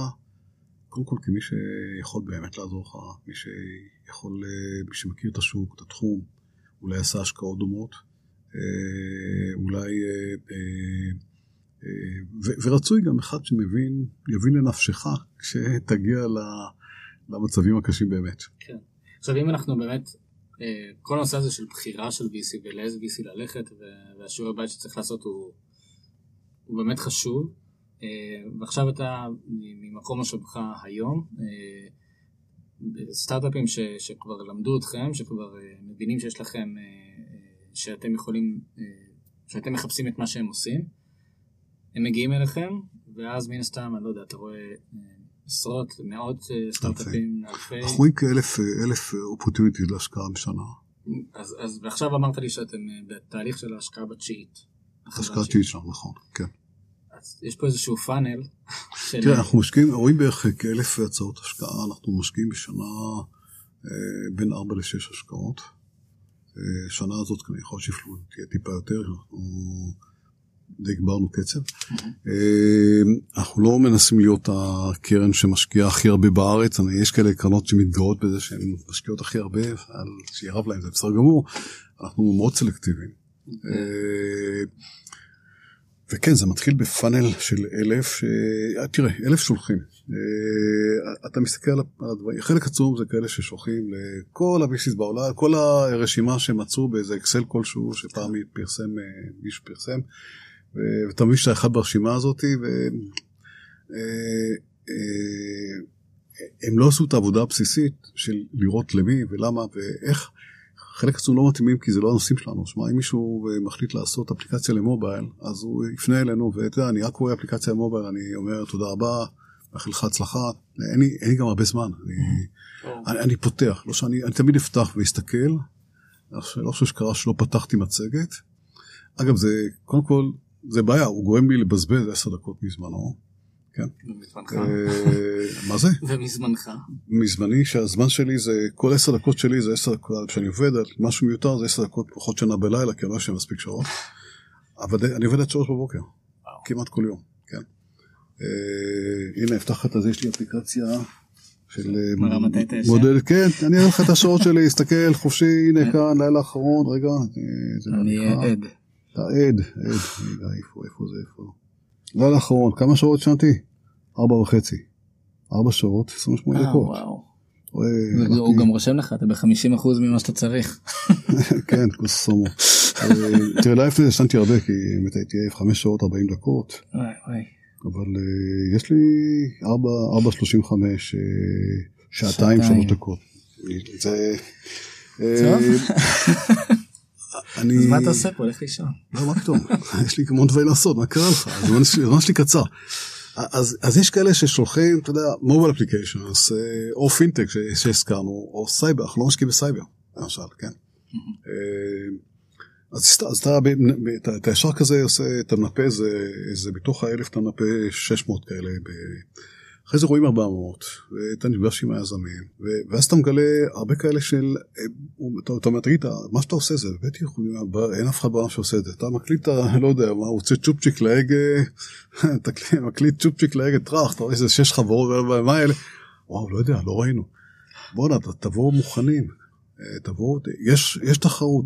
קודם כל כמי שיכול באמת לעזור לך, מי שיכול, מי שמכיר את השוק, את התחום, אולי עשה השקעות דומות, אולי, ורצוי גם אחד שמבין, יבין לנפשך כשתגיע למצבים הקשים באמת. כן. עכשיו אם אנחנו באמת אה, כל הנושא הזה של בחירה של VC ולאיזה VC ללכת והשיעורי בית שצריך לעשות הוא, הוא באמת חשוב. אה, ועכשיו אתה ממקום מושבך היום, אה, סטארט-אפים ש, שכבר למדו אתכם, שכבר מבינים שיש לכם, שאתם יכולים, שאתם מחפשים את מה שהם עושים, הם מגיעים אליכם, ואז מן הסתם, אני לא יודע, אתה רואה עשרות, מאות אה, סטארט-אפים, אלפי. אנחנו רואים כאלף אלף אופורטיוניטיז להשקעה בשנה. אז, אז ועכשיו אמרת לי שאתם אה, בתהליך של ההשקעה בתשיעית. השקעה תשיעית שלנו, נכון, כן. אז יש פה איזשהו פאנל. (laughs) של... תראה, אנחנו משקיעים, רואים בערך כאלף הצעות השקעה, אנחנו משקיעים בשנה אה, בין ארבע לשש השקעות. אה, שנה הזאת כנראה יכול להיות שיפלו, תהיה טיפה יותר, אנחנו... הגברנו קצב. אה, אנחנו לא מנסים להיות הקרן שמשקיעה הכי הרבה בארץ, יש כאלה קרנות שמתגאות בזה שהן משקיעות הכי הרבה, שירב להם זה בסדר גמור, אנחנו מאוד סלקטיביים. אה, וכן, זה מתחיל בפאנל של אלף, אה, תראה, אלף שולחים. אתה מסתכל על הדברים, חלק עצום זה כאלה ששולחים לכל הביסיס בעולם, כל הרשימה שמצאו באיזה אקסל כלשהו, שפעם פרסם, מישהו פרסם. ואתה מבין שאתה אחד ברשימה הזאת, והם אה, אה, לא עשו את העבודה הבסיסית של לראות למי ולמה ואיך. חלק עצום לא מתאימים כי זה לא הנושאים שלנו. שמע, אם מישהו מחליט לעשות אפליקציה למובייל, אז הוא יפנה אלינו, ואתה יודע, אני רק רואה אפליקציה למובייל, אני אומר תודה רבה, מאחל לך הצלחה. אין לי, אין לי גם הרבה זמן, אני, אני, אני פותח, לא שאני, אני תמיד אפתח ואסתכל. לא חושב שקרה שלא פתחתי מצגת. אגב, זה, קודם כל, זה בעיה, הוא גורם לי לבזבז עשר דקות מזמנו. כן. ומזמנך. אה, מה זה? (laughs) ומזמנך. מזמני, שהזמן שלי זה, כל עשר דקות שלי זה עשר דקות, כשאני עובד על משהו מיותר זה עשר דקות פחות שנה בלילה, כי אני לא יושב מספיק שעות. אבל אני עובד עד שלוש בבוקר, כמעט כל יום, כן. אה, הנה, אפתח את זה, יש לי אפליקציה של אה, מודד, כן, אני אראה לך את השעות שלי, (laughs) הסתכל חופשי, הנה כאן, לילה אחרון, רגע. אני עד. עד, עד, איפה, איפה זה, איפה? לילה האחרון, כמה שעות שנתי? ארבע וחצי. ארבע שעות, 28 אה, דקות. הוא גם רושם לך, אתה ב-50% ממה שאתה צריך. (laughs) כן, קוסומו. אה, תראה, לא לפני זה ישנתי הרבה, כי באמת הייתי עייף 5 שעות 40 דקות. אבל אה, יש לי 4.35 שעתיים 3 דקות. זה... (laughs) אני... אז מה אתה עושה פה? הולך לישון. לא, מה פתאום? (laughs) יש לי המון דברים לעשות, מה קרה לך? הזמן שלי קצר. אז, אז יש כאלה ששולחים, אתה יודע, mobile applications, או פינטק שהזכרנו, או סייבר, אנחנו לא משקיעים בסייבר, למשל, כן. אה, אז, אתה ישר כזה עושה, אתה מנפה איזה, איזה בתוך האלף אתה מנפה 600 כאלה אחרי זה רואים 400, ואתה נפגש עם היזמים, ואז אתה מגלה הרבה כאלה של, אתה אומר, תגיד, מה שאתה עושה זה בית ייחודי, אין אף אחד בעולם שעושה את זה, אתה מקליט, (laughs) לא יודע, מה, רוצה צ'ופצ'יק להגה, (laughs) אתה מקליט צ'ופצ'יק להגה טראח, אתה רואה איזה שש חברות, מה אלה, וואו, לא יודע, לא ראינו. בואנה, תבואו מוכנים, אה, תבואו, יש, יש תחרות.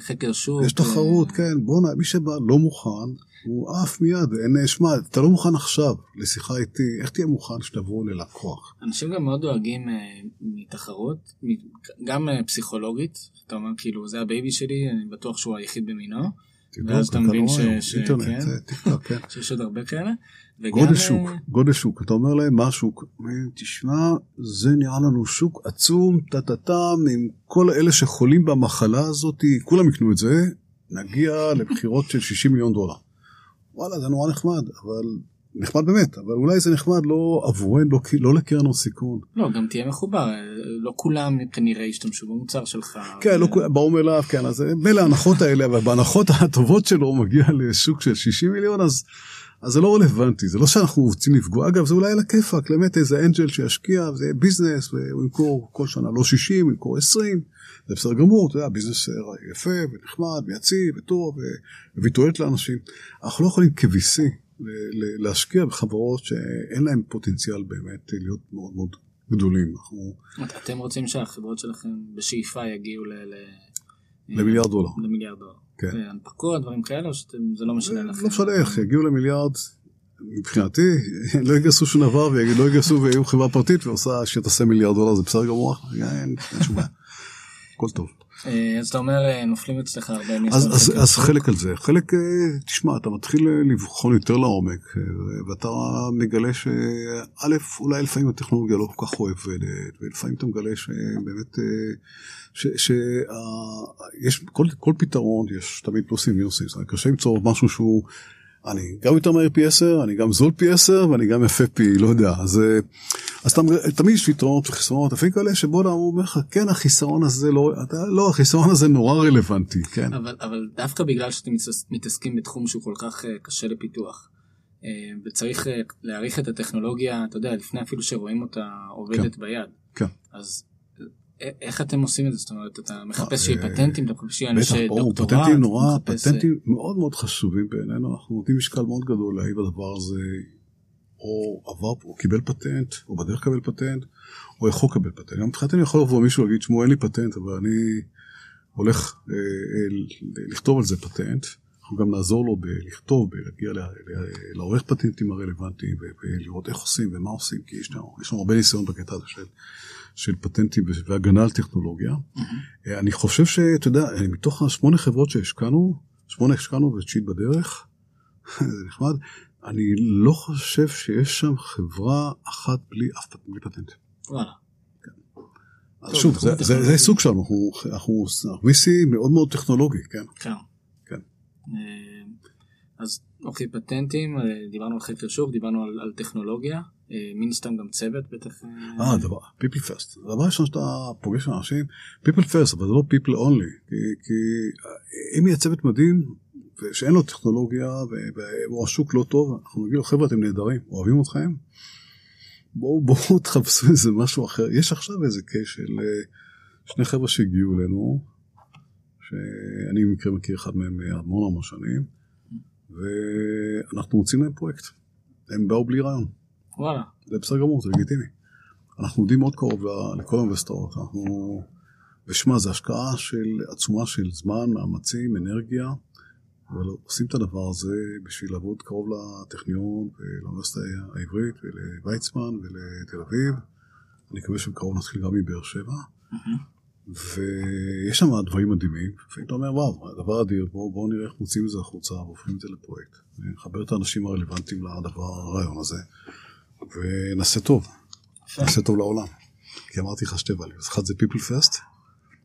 חקר שוק. יש תחרות, כן, בואנה, מי שבא לא מוכן, הוא עף מיד, אין, שמע, אתה לא מוכן עכשיו לשיחה איתי, איך תהיה מוכן שתבואו ללקוח? אנשים גם מאוד דואגים אה, מתחרות, גם אה, פסיכולוגית, אתה אומר כאילו זה הבייבי שלי, אני בטוח שהוא היחיד במינו, ואז אתה מבין כן, טיקטוק, כן. (laughs) שיש עוד הרבה כאלה. גודל שוק, גודל שוק, אתה אומר להם מה השוק, תשמע, זה נראה לנו שוק עצום, טה-טה-טם, עם כל אלה שחולים במחלה הזאת, כולם יקנו את זה, נגיע למכירות של 60 מיליון דולר. וואלה, זה נורא נחמד, אבל נחמד באמת, אבל אולי זה נחמד לא עבורנו, לא, לא לקרן הון סיכון. לא, גם תהיה מחובר, לא כולם כנראה ישתמשו במוצר שלך. כן, ו... לא כולם, מובן מאליו, כן, אז מילא ההנחות האלה, אבל בהנחות הטובות שלו מגיע לשוק של 60 מיליון, אז, אז זה לא רלוונטי, זה לא שאנחנו רוצים לפגוע, אגב זה אולי על הכיפאק, באמת איזה angel שישקיע, זה business, והוא ימכור כל שנה לא 60, הוא ימכור 20, זה בסדר גמור, אתה יודע, business יפה ונחמד ויציב וטוב, תועלת לאנשים. אנחנו לא יכולים כ-VC להשקיע בחברות שאין להן פוטנציאל באמת להיות מאוד מאוד גדולים. אנחנו... אתם רוצים שהחברות שלכם בשאיפה יגיעו ל... למיליארד דולר. למיליארד דולר. כן. הנפקות, דברים כאלה, או שזה לא משנה לכם? לא משנה איך, יגיעו למיליארד, מבחינתי, לא יגייסו שום דבר ולא יגייסו ויהיו חברה פרטית ועושה שתעשה מיליארד דולר, זה בסדר גמור, אין שום בעיה, הכל טוב. אה, אז אתה אומר אה, נופלים אצלך הרבה אז, אז, אז חלק על זה. חלק אה, תשמע אתה מתחיל לבחון יותר לעומק ואתה מגלה שא' אולי לפעמים הטכנולוגיה לא כל כך עובדת ולפעמים אתה מגלה שבאמת שיש כל, כל פתרון יש תמיד פלוסים ומינוסים, קשה למצוא משהו שהוא אני גם יותר מהר פי 10, אני גם זול פי 10 ואני גם יפה פי, לא יודע, אז, אה, אז תמיד יש יתרונות וחסרונות, לפעמים כאלה שבוא נאמר, הוא אומר לך, כן החיסרון הזה לא, אתה, לא, החיסרון הזה נורא רלוונטי, כן. אבל, אבל דווקא בגלל שאתם מתעסקים בתחום שהוא כל כך uh, קשה לפיתוח, uh, וצריך להעריך את הטכנולוגיה, אתה יודע, לפני אפילו שרואים אותה עובדת כן. ביד, כן. אז איך אתם עושים את זה? זאת אומרת, אתה מחפש שיהיה פטנטים, אתה מחפש שיהיה אנשי דוקטורט? פטנטים נורא, פטנטים מאוד מאוד חשובים בעינינו, אנחנו נותנים משקל מאוד גדול להאם הדבר הזה או עבר, או קיבל פטנט, או בדרך לקבל פטנט, או יכול לקבל פטנט. גם מבחינתי אני יכול לבוא מישהו ולהגיד, שמעו, אין לי פטנט, אבל אני הולך אה, אה, לכתוב על זה פטנט. אנחנו גם נעזור לו בלכתוב, בלהגיע לעורך פטנטים הרלוונטיים ולראות איך עושים ומה עושים, כי יש לנו הרבה ניסיון בקטע הזה של של פטנטים והגנה על טכנולוגיה. Mm-hmm. אני חושב שאתה יודע, מתוך השמונה חברות שהשקענו, שמונה השקענו וצ'יט בדרך, (laughs) זה נחמד, אני לא חושב שיש שם חברה אחת בלי אף בלי פטנט. וואלה. כן. שוב, זה, זה, זה סוג שלנו, אנחנו, אנחנו, אנחנו VC מאוד מאוד טכנולוגי, כן. כן. כן. אה, אז אוקיי, פטנטים, אה, דיברנו על חקר שוק, דיברנו על, על טכנולוגיה. אה, מן סתם גם צוות בטח. אה, דבר, people first. הדבר הראשון שאתה פוגש אנשים, people first, אבל זה לא people only. כי, כי אם יהיה צוות מדהים, ושאין לו טכנולוגיה, והוא השוק לא טוב, אנחנו נגיד לו, חבר'ה, אתם נהדרים, אוהבים אתכם? בואו בואו (laughs) תחפשו איזה משהו אחר. יש עכשיו איזה קייס של אה, שני חבר'ה שהגיעו אלינו, שאני במקרה מכיר אחד מהם המון המון שנים, ואנחנו מוצאים להם פרויקט. הם באו בלי רעיון. וואלה. זה בסדר גמור, זה לגיטימי. אנחנו עומדים מאוד קרוב לכל האוניברסיטאות, אנחנו... ושמע, זו השקעה של עצומה של זמן, מאמצים, אנרגיה, אבל עושים את הדבר הזה בשביל לעבוד קרוב לטכניון ולאוניברסיטה העברית ולוויצמן ולתל אביב. אני מקווה שבקרוב נתחיל גם מבאר שבע. ויש שם דברים מדהימים, לפעמים אתה אומר וואו, הדבר אדיר, בואו בוא נראה איך מוצאים את זה החוצה והופכים את זה לפרויקט. נחבר את האנשים הרלוונטיים לדבר, הרעיון הזה. ונעשה טוב, נעשה טוב לעולם. כי אמרתי לך שתי values, אחד זה people first,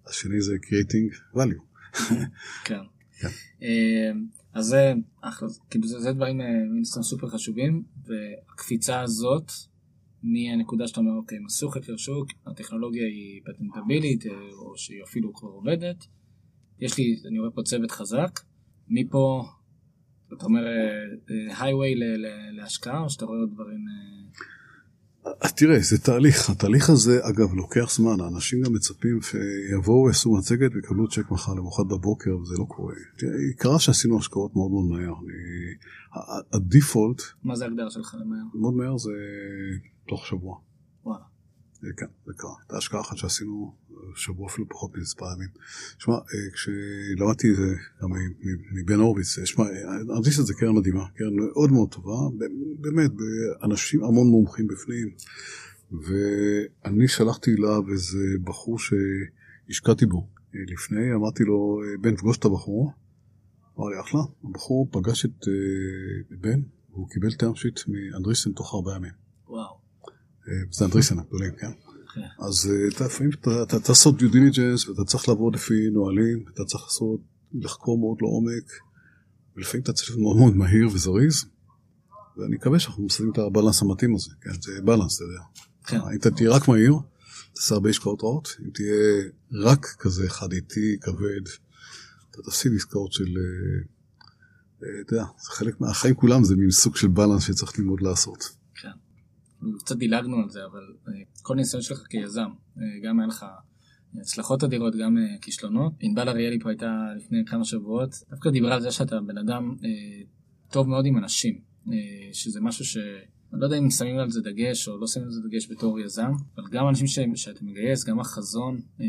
השני זה creating value. כן. כן. אמ, אז זה אחלה, כאילו זה, זה דברים אה, סופר חשובים, והקפיצה הזאת מהנקודה שאתה אומר, אוקיי, הם עשו חקר שוק, הטכנולוגיה היא פטנטבילית, אה, או שהיא אפילו כבר עובדת, יש לי, אני רואה פה צוות חזק, מפה, אתה אומר, הייווי אה, להשקעה, או שאתה רואה עוד דברים... תראה, זה תהליך. התהליך הזה, אגב, לוקח זמן. האנשים גם מצפים שיבואו, יעשו מצגת ויקבלו צ'ק מחר למחרת בבוקר, וזה לא קורה. קרה שעשינו השקעות מאוד מאוד מהר. הדיפולט... מה זה הגדרה שלך למהר? מאוד מהר זה תוך שבוע. וואלה. כן, זה קרה. הייתה השקעה אחת שעשינו שבוע אפילו פחות ממספר ימים. שמע, אה, כשלמדתי את זה גם מבן הורוביץ, שמע, אנדיסט זה קרן מדהימה, קרן מאוד מאוד טובה, באמת, אנשים, המון מומחים בפנים, ואני שלחתי אליו איזה בחור שהשקעתי בו אה, לפני, אמרתי לו, אה, בן, פגוש את הבחור, אמר לי, אחלה, הבחור פגש את בן, והוא קיבל טרם שיט מאנדריסן תוך ארבעה ימים. וואו. זה אנדריסן הגדולים, כן? כן. אז אה, אתה לפעמים אתה צריך לעשות due diligence ואתה צריך לעבוד לפי נהלים, אתה צריך לעשות, לחקור מאוד לעומק, ולפעמים אתה צריך להיות מאוד מאוד מהיר וזריז, ואני מקווה שאנחנו מסתכלים את ה balance המתאים הזה, כן, זה balance, אתה יודע. כן. אם אתה תהיה רק מהיר, תעשה הרבה השקעות רעות, אם תהיה רק כזה חד איטי, כבד, אתה תפסיד עסקאות של אתה יודע, זה חלק מהחיים כולם, זה מין סוג של balance שצריך ללמוד לעשות. קצת דילגנו על זה, אבל כל ניסיון שלך כיזם, גם היה לך הצלחות אדירות, גם כישלונות. ענבל אריאלי פה הייתה לפני כמה שבועות, דווקא דיברה על זה שאתה בן אדם טוב מאוד עם אנשים, שזה משהו ש... אני לא יודע אם שמים על זה דגש או לא שמים על זה דגש בתור יזם, אבל גם אנשים ש... שאתה מגייס, גם החזון, אה,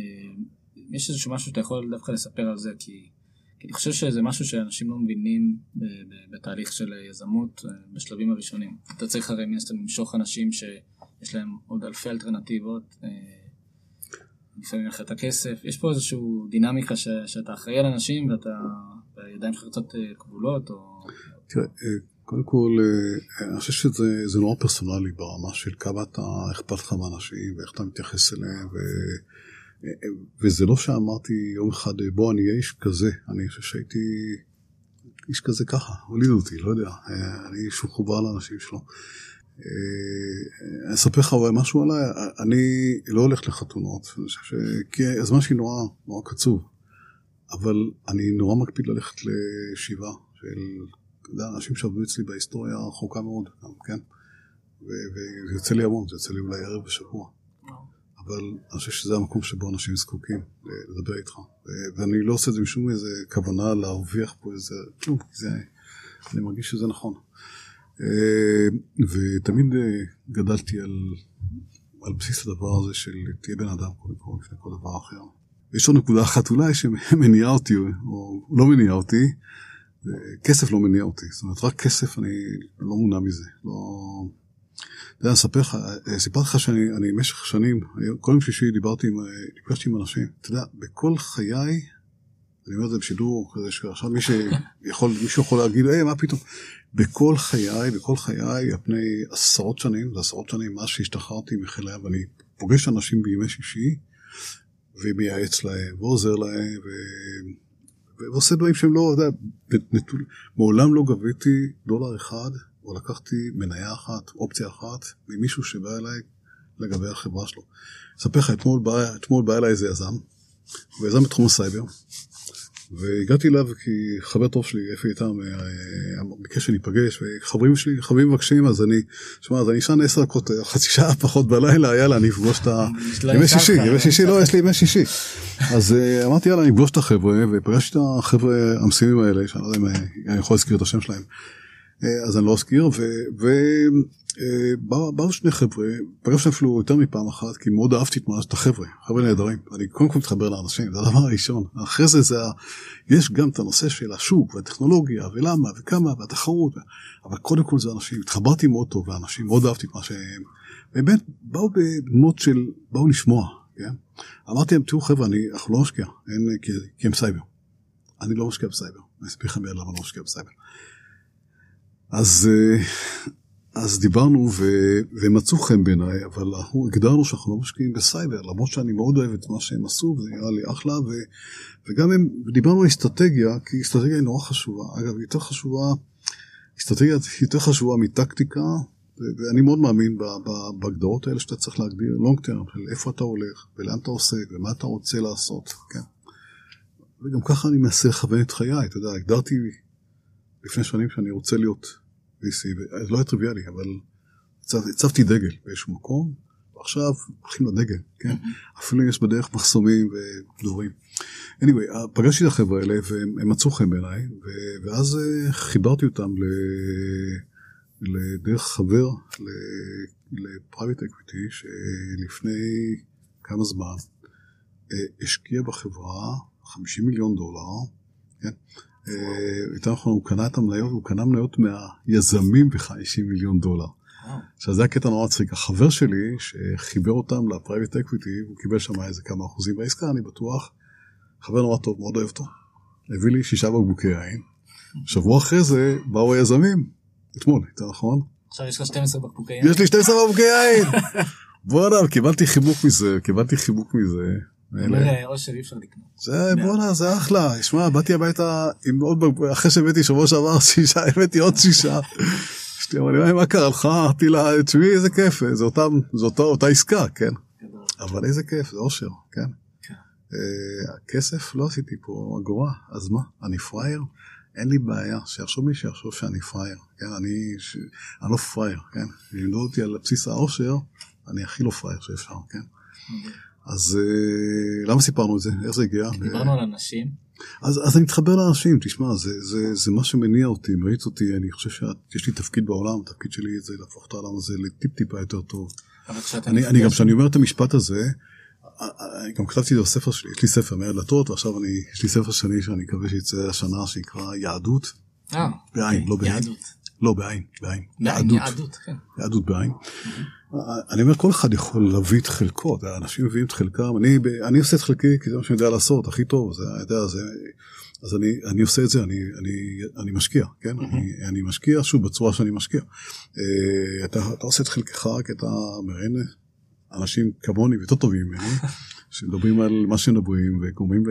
יש איזשהו משהו שאתה יכול דווקא לספר על זה, כי, אני חושב שזה משהו שאנשים לא מבינים. ב... בתהליך של יזמות אה, בשלבים הראשונים. אתה צריך הרי מן הסתם למשוך אנשים שיש להם עוד אלפי אלטרנטיבות. אה, לפעמים לך את הכסף, יש פה איזושהי דינמיקה ש, שאתה אחראי על אנשים ואתה, והידיים שלך קצת אה, כבולות או... תראה, אה, קודם כל, אה, אני חושב שזה נורא פרסונלי ברמה של כמה אתה, אכפת לך מאנשים ואיך אתה מתייחס אליהם, ו, אה, וזה לא שאמרתי יום אחד, בוא אני אהיה איש כזה, אני חושב שהייתי איש כזה ככה, הולידו אותי, לא יודע, אה, אני איש מחובר לאנשים שלו. אני אספר לך אולי משהו עליי, אני לא הולך לחתונות, אני חושב ש... כי הזמן שלי נורא, נורא קצוב, אבל אני נורא מקפיד ללכת לשבעה של אנשים שעבדו אצלי בהיסטוריה רחוקה מאוד, כן? וזה יוצא לי המון, זה יוצא לי אולי ערב בשבוע. אבל אני חושב שזה המקום שבו אנשים זקוקים לדבר איתך. ואני לא עושה את זה משום איזה כוונה להרוויח פה איזה כלום, זה, אני מרגיש שזה נכון. ותמיד גדלתי על, על בסיס הדבר הזה של תהיה בן אדם קודם כל לפני כל דבר אחר. יש עוד נקודה אחת אולי שמניעה אותי, או לא מניעה אותי, כסף לא מניע אותי, זאת אומרת, רק כסף אני לא מונע מזה. לא... אתה יודע, אספר לך, סיפרתי לך שאני במשך שנים, כל יום שישי דיברתי עם, נפגשתי עם אנשים, אתה יודע, בכל חיי, אני אומר את זה בשידור כזה שעכשיו מי שיכול, מישהו יכול להגיד, היי, מה פתאום? בכל חיי, בכל חיי, על פני עשרות שנים, זה עשרות שנים מאז שהשתחררתי מחיל הים, ואני פוגש אנשים בימי שישי, ומייעץ להם, ועוזר להם, ו... ועושה דברים שהם לא, אתה יודע, נטול, מעולם לא גביתי דולר אחד, או לקחתי מניה אחת, אופציה אחת, ממישהו שבא אליי לגבי החברה שלו. אספר לך, אתמול בא, אתמול בא אליי איזה יזם, ויזם בתחום הסייבר, והגעתי אליו כי חבר טוב שלי, אפי איתם, אה, ביקש שניפגש, וחברים שלי, חברים מבקשים, אז אני, שמע, אז אני אשן עשר דקות, חצי שעה (laughs) פחות בלילה, יאללה, אני אפגוש את ה... (laughs) ימי שישי, ימי שישי, לא, יש לי ימי שישי. אז אה, אמרתי, יאללה, אני אפגוש את החבר'ה, ופגשתי את החבר'ה המקסימים האלה, שאני לא יודע אם אה, אני יכול להזכיר את השם שלהם. אז אני לא אזכיר, ובאו שני חבר'ה, פגשתי אפילו יותר מפעם אחת, כי מאוד אהבתי את החבר'ה, חבר'ה נהדרים, אני קודם כל מתחבר לאנשים, זה הדבר הראשון, אחרי זה זה, יש גם את הנושא של השוק והטכנולוגיה ולמה וכמה והתחרות, אבל קודם כל זה אנשים, התחברתי מאוד טוב לאנשים, מאוד אהבתי את מה שהם, באמת באו בדמות של, באו לשמוע, כן? אמרתי להם, תראו חבר'ה, אני, אנחנו לא משקיע, אין, כי, כי הם סייבר. אני לא משקיע בסייבר, אני אסביר לכם למה אני לא משקיע בסייבר. אז, אה, אז דיברנו ו, ומצאו חן בעיניי, אבל אנחנו הגדרנו שאנחנו לא משקיעים בסייבר, למרות שאני מאוד אוהב את מה שהם עשו, וזה נראה לי אחלה, ו, וגם הם, דיברנו על אסטרטגיה, כי אסטרטגיה היא נורא חשובה. אגב, יותר חשובה, אסטרטגיה יותר חשובה מטקטיקה, ואני מאוד מאמין בהגדרות האלה שאתה צריך להגדיר long term, של איפה אתה הולך, ולאן אתה עוסק, ומה אתה רוצה לעשות, כן. וגם ככה אני מנסה לכוון את חיי, אתה יודע, הגדרתי לפני שנים שאני רוצה להיות VC, לא היה טריוויאלי, אבל הצבתי דגל באיזשהו מקום, ועכשיו הולכים לדגל, כן? אפילו יש בדרך מחסומים ודברים. anyway, פגשתי את החבר'ה האלה והם מצאו חן בעיניי, ואז אה, חיברתי אותם ל... לדרך חבר ל private equity שלפני כמה זמן אה, השקיע בחברה 50 מיליון דולר, כן? אה, יותר נכון, הוא קנה את המניות, הוא קנה מניות מהיזמים ב-50 מיליון דולר. עכשיו זה הקטע נורא מצחיק, החבר שלי שחיבר אותם ל private equity, הוא קיבל שם איזה כמה אחוזים בעסקה, אני בטוח, חבר נורא טוב, מאוד אוהב אותו. הביא לי שישה בקבוקי יין, שבוע אחרי זה באו היזמים, אתמול, יותר נכון? עכשיו יש לך 12 בקבוקי יין. יש לי 12 בקבוקי יין! (laughs) בואנה, קיבלתי חיבוק מזה, קיבלתי חיבוק מזה. אושר אי אפשר לקנות. זה בואנה זה אחלה, שמע באתי הביתה עם עוד אחרי שהבאתי שבוע שעבר שישה (laughs) הבאתי עוד שישה. אשתי אמרה לי מה קרה לך? אמרתי לה תשמעי איזה כיף זה אותה עסקה כן. אבל איזה כיף זה אושר כן. כן. אה, הכסף לא עשיתי פה אגורה אז מה אני פראייר. אין לי בעיה, שיחשוב מי שיחשוב שאני פראייר, כן, אני, ש... אני לא פראייר, כן, לימדו אותי על בסיס העושר, אני הכי לא פראייר שאפשר, כן. אז uh, למה סיפרנו את זה? איך זה הגיע? דיברנו על אנשים. אז, אז אני מתחבר לאנשים, תשמע, זה, זה, זה מה שמניע אותי, מריץ אותי, אני חושב שיש לי תפקיד בעולם, התפקיד שלי זה להפוך את העולם הזה לטיפ טיפה יותר טוב. אני, אני גם כשאני אומר את המשפט הזה, אני גם כתבתי את זה בספר שלי, יש לי ספר מאה דלתות, ועכשיו אני, יש לי ספר שני שאני מקווה שיצא השנה, שנקרא יהדות. אה, בעין, לא בעין. לא, בעין, בעין. יהדות, כן. יהדות בעין. אני אומר, כל אחד יכול להביא את חלקו, אנשים מביאים את חלקם, אני, אני עושה את חלקי כי זה מה שאני יודע לעשות, הכי טוב, זה, יודע, זה, אז אני, אני עושה את זה, אני, אני, אני משקיע, כן? אני, אני משקיע, שוב, בצורה שאני משקיע. אה, אתה, אתה עושה את חלקך, כי אתה מראיין אנשים כמוני ויותר טובים ממני, (laughs) שמדברים על מה שמדברים, וגורמים ו...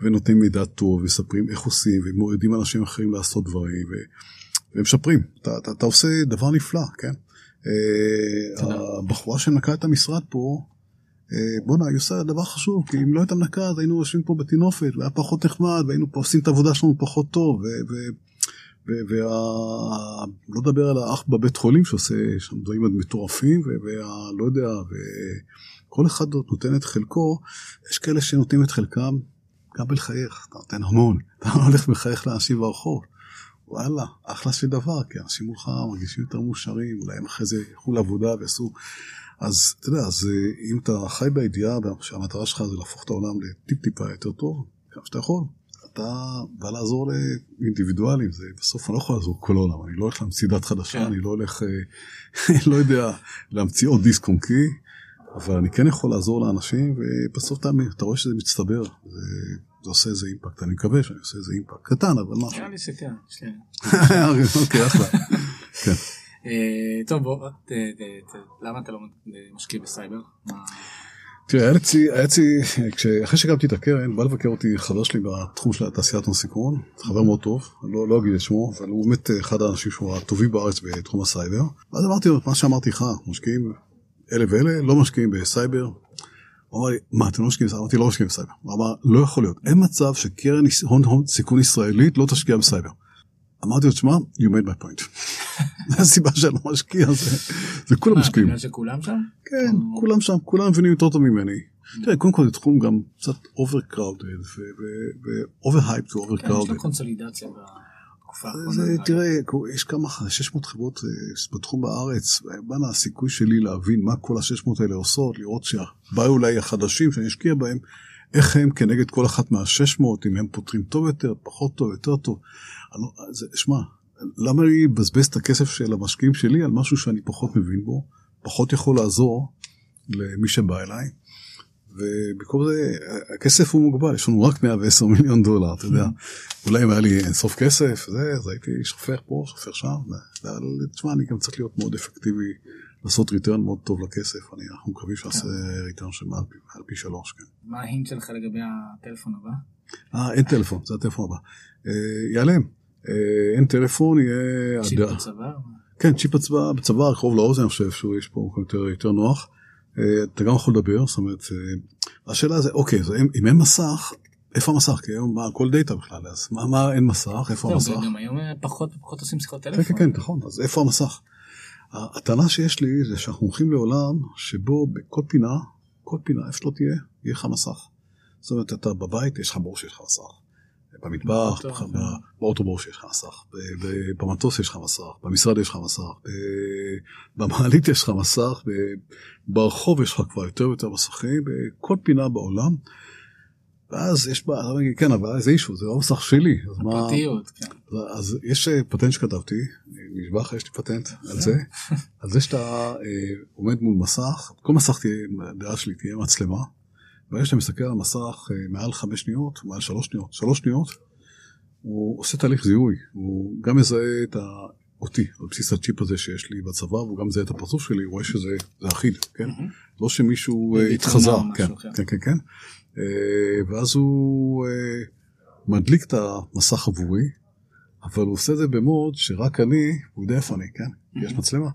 ונותנים מידע טוב, ומספרים איך עושים, ומורידים אנשים אחרים לעשות דברים, ו... ומשפרים. אתה, אתה, אתה עושה דבר נפלא, כן? אה, הבחורה שנקה את המשרד פה, אה, בואנה, היא עושה דבר חשוב, כי אם לא הייתה מנקה אז היינו יושבים פה בטינופת, והיה פחות נחמד, והיינו פה עושים את העבודה שלנו פחות טוב, ולא לדבר על האח בבית חולים שעושה שם דברים מטורפים, ולא יודע, וכל אחד נותן את חלקו, יש כאלה שנותנים את חלקם גם בלחייך, אתה נותן המון, אתה הולך ומחייך לאנשים ברחוב. וואלה, אחלה של דבר, כי אנשים מולך מרגישים יותר מאושרים, אולי הם אחרי זה ילכו לעבודה ועשו... אז אתה יודע, אז אם אתה חי בידיעה שהמטרה שלך זה להפוך את העולם לטיפ טיפה יותר טוב, כמה שאתה יכול, אתה בא לעזור לאינדיבידואלים, זה בסוף אני לא יכול לעזור כל העולם, אני לא הולך להמציא דת חדשה, כן. אני לא הולך, אה, (laughs) לא יודע, להמציא עוד דיסק און קי, אבל אני כן יכול לעזור לאנשים, ובסוף אתה, אתה רואה שזה מצטבר. זה, זה עושה איזה impact, אני מקווה שאני עושה איזה impact קטן, אבל משהו. נראה לי שכן. (laughs) אוקיי, אחלה. כן. אה, טוב, בוא, למה אתה לא משקיע בסייבר? תראה, היה אצלי, אחרי שהקמתי את הקרן, בא לבקר אותי חבר שלי בתחום של תעשיית הון סיכון, חבר מאוד טוב, לא, לא אגיד את שמו, אבל הוא באמת אחד האנשים שהוא הטובים בארץ בתחום הסייבר. ואז אמרתי לו, מה שאמרתי לך, משקיעים אלה ואלה, לא משקיעים בסייבר, הוא אמר לי, מה, אתם לא משקיעים בסייבר? אמרתי, לא משקיעים בסייבר. הוא אמר, לא יכול להיות. אין מצב שקרן הון הון סיכון ישראלית לא תשקיע בסייבר. אמרתי לו, תשמע, you made my point. (laughs) זו הסיבה שאני לא משקיע, זה כולם משקיעים. בגלל שכולם שם? כן, כולם שם, כולם מבינים יותר טוב ממני. תראה, קודם כל זה תחום גם קצת overcrowded ו-overhyped ו-overcrowded. כן, יש לו קונסולידציה. זה, תראה, יש כמה 600 חברות אה, בתחום בארץ, מה הסיכוי שלי להבין מה כל ה-600 האלה עושות, לראות שבאו אולי החדשים שאני אשקיע בהם, איך הם כנגד כל אחת מה-600, אם הם פותרים טוב יותר, פחות טוב, יותר טוב. לא, שמע, למה לי לבזבז את הכסף של המשקיעים שלי על משהו שאני פחות מבין בו, פחות יכול לעזור למי שבא אליי, ובמקום זה הכסף הוא מוגבל, יש לנו רק 110 מיליון דולר, אתה יודע. אולי אם היה לי אינסוף כסף, זה, אז הייתי שופך פה, שופך שם, תשמע, אני גם צריך להיות מאוד אפקטיבי, לעשות return מאוד טוב לכסף, אני, אנחנו מקווים שנעשה return של מעל פי שלוש, כן. מה ה hint שלך לגבי הטלפון הבא? אה, אין טלפון, זה הטלפון הבא. ייעלם, אין טלפון, יהיה... צ'יפ בצבא? כן, צ'יפ בצבא, קרוב לאוזן, אני חושב שיש פה יותר נוח. אה, אתה גם יכול לדבר, זאת אומרת, אה, השאלה זה, אוקיי, זה, אם אין מסך, איפה המסך? כי היום מה, הכל דאטה בכלל, אז מה, מה אין מסך, איפה המסך? גם היום פחות ופחות עושים שיחות טלפון. כן, כן, כן, נכון, אז איפה המסך? הטענה שיש לי זה שאנחנו הולכים לעולם שבו בכל פינה, כל פינה, איפה שלא תהיה, יהיה לך מסך. זאת אומרת, אתה בבית, יש לך ברור שיש לך מסך. במטבח, באוטובוס יש לך מסך, במטוס יש לך מסך, במשרד יש לך מסך, במעלית יש לך מסך, ברחוב יש לך כבר יותר ויותר מסכים, בכל פינה בעולם. ואז יש בה, כן, אבל זה אישו, זה לא מסך שלי. הפרטיות, כן. אז יש אה, פטנט שכתבתי, נשבע לך, יש לי פטנט על זה, (laughs) על זה שאתה אה, עומד מול מסך, כל מסך תהיה, דעה שלי תהיה מצלמה. ברגע שאתה מסתכל על המסך אה, מעל חמש שניות, מעל שלוש שניות, שלוש שניות, הוא עושה תהליך זיהוי, הוא גם מזהה את ה... אותי, על בסיס הצ'יפ הזה שיש לי בצבא, והוא גם מזהה את הפרצוף שלי, הוא רואה שזה אחיד, כן? לא שמישהו אה, התחזה, כן, כן, כן, כן. אה, ואז הוא מדליק את המסך עבורי, אבל הוא עושה את זה במוד שרק אני, הוא יודע איפה אני, כן? יש מצלמה,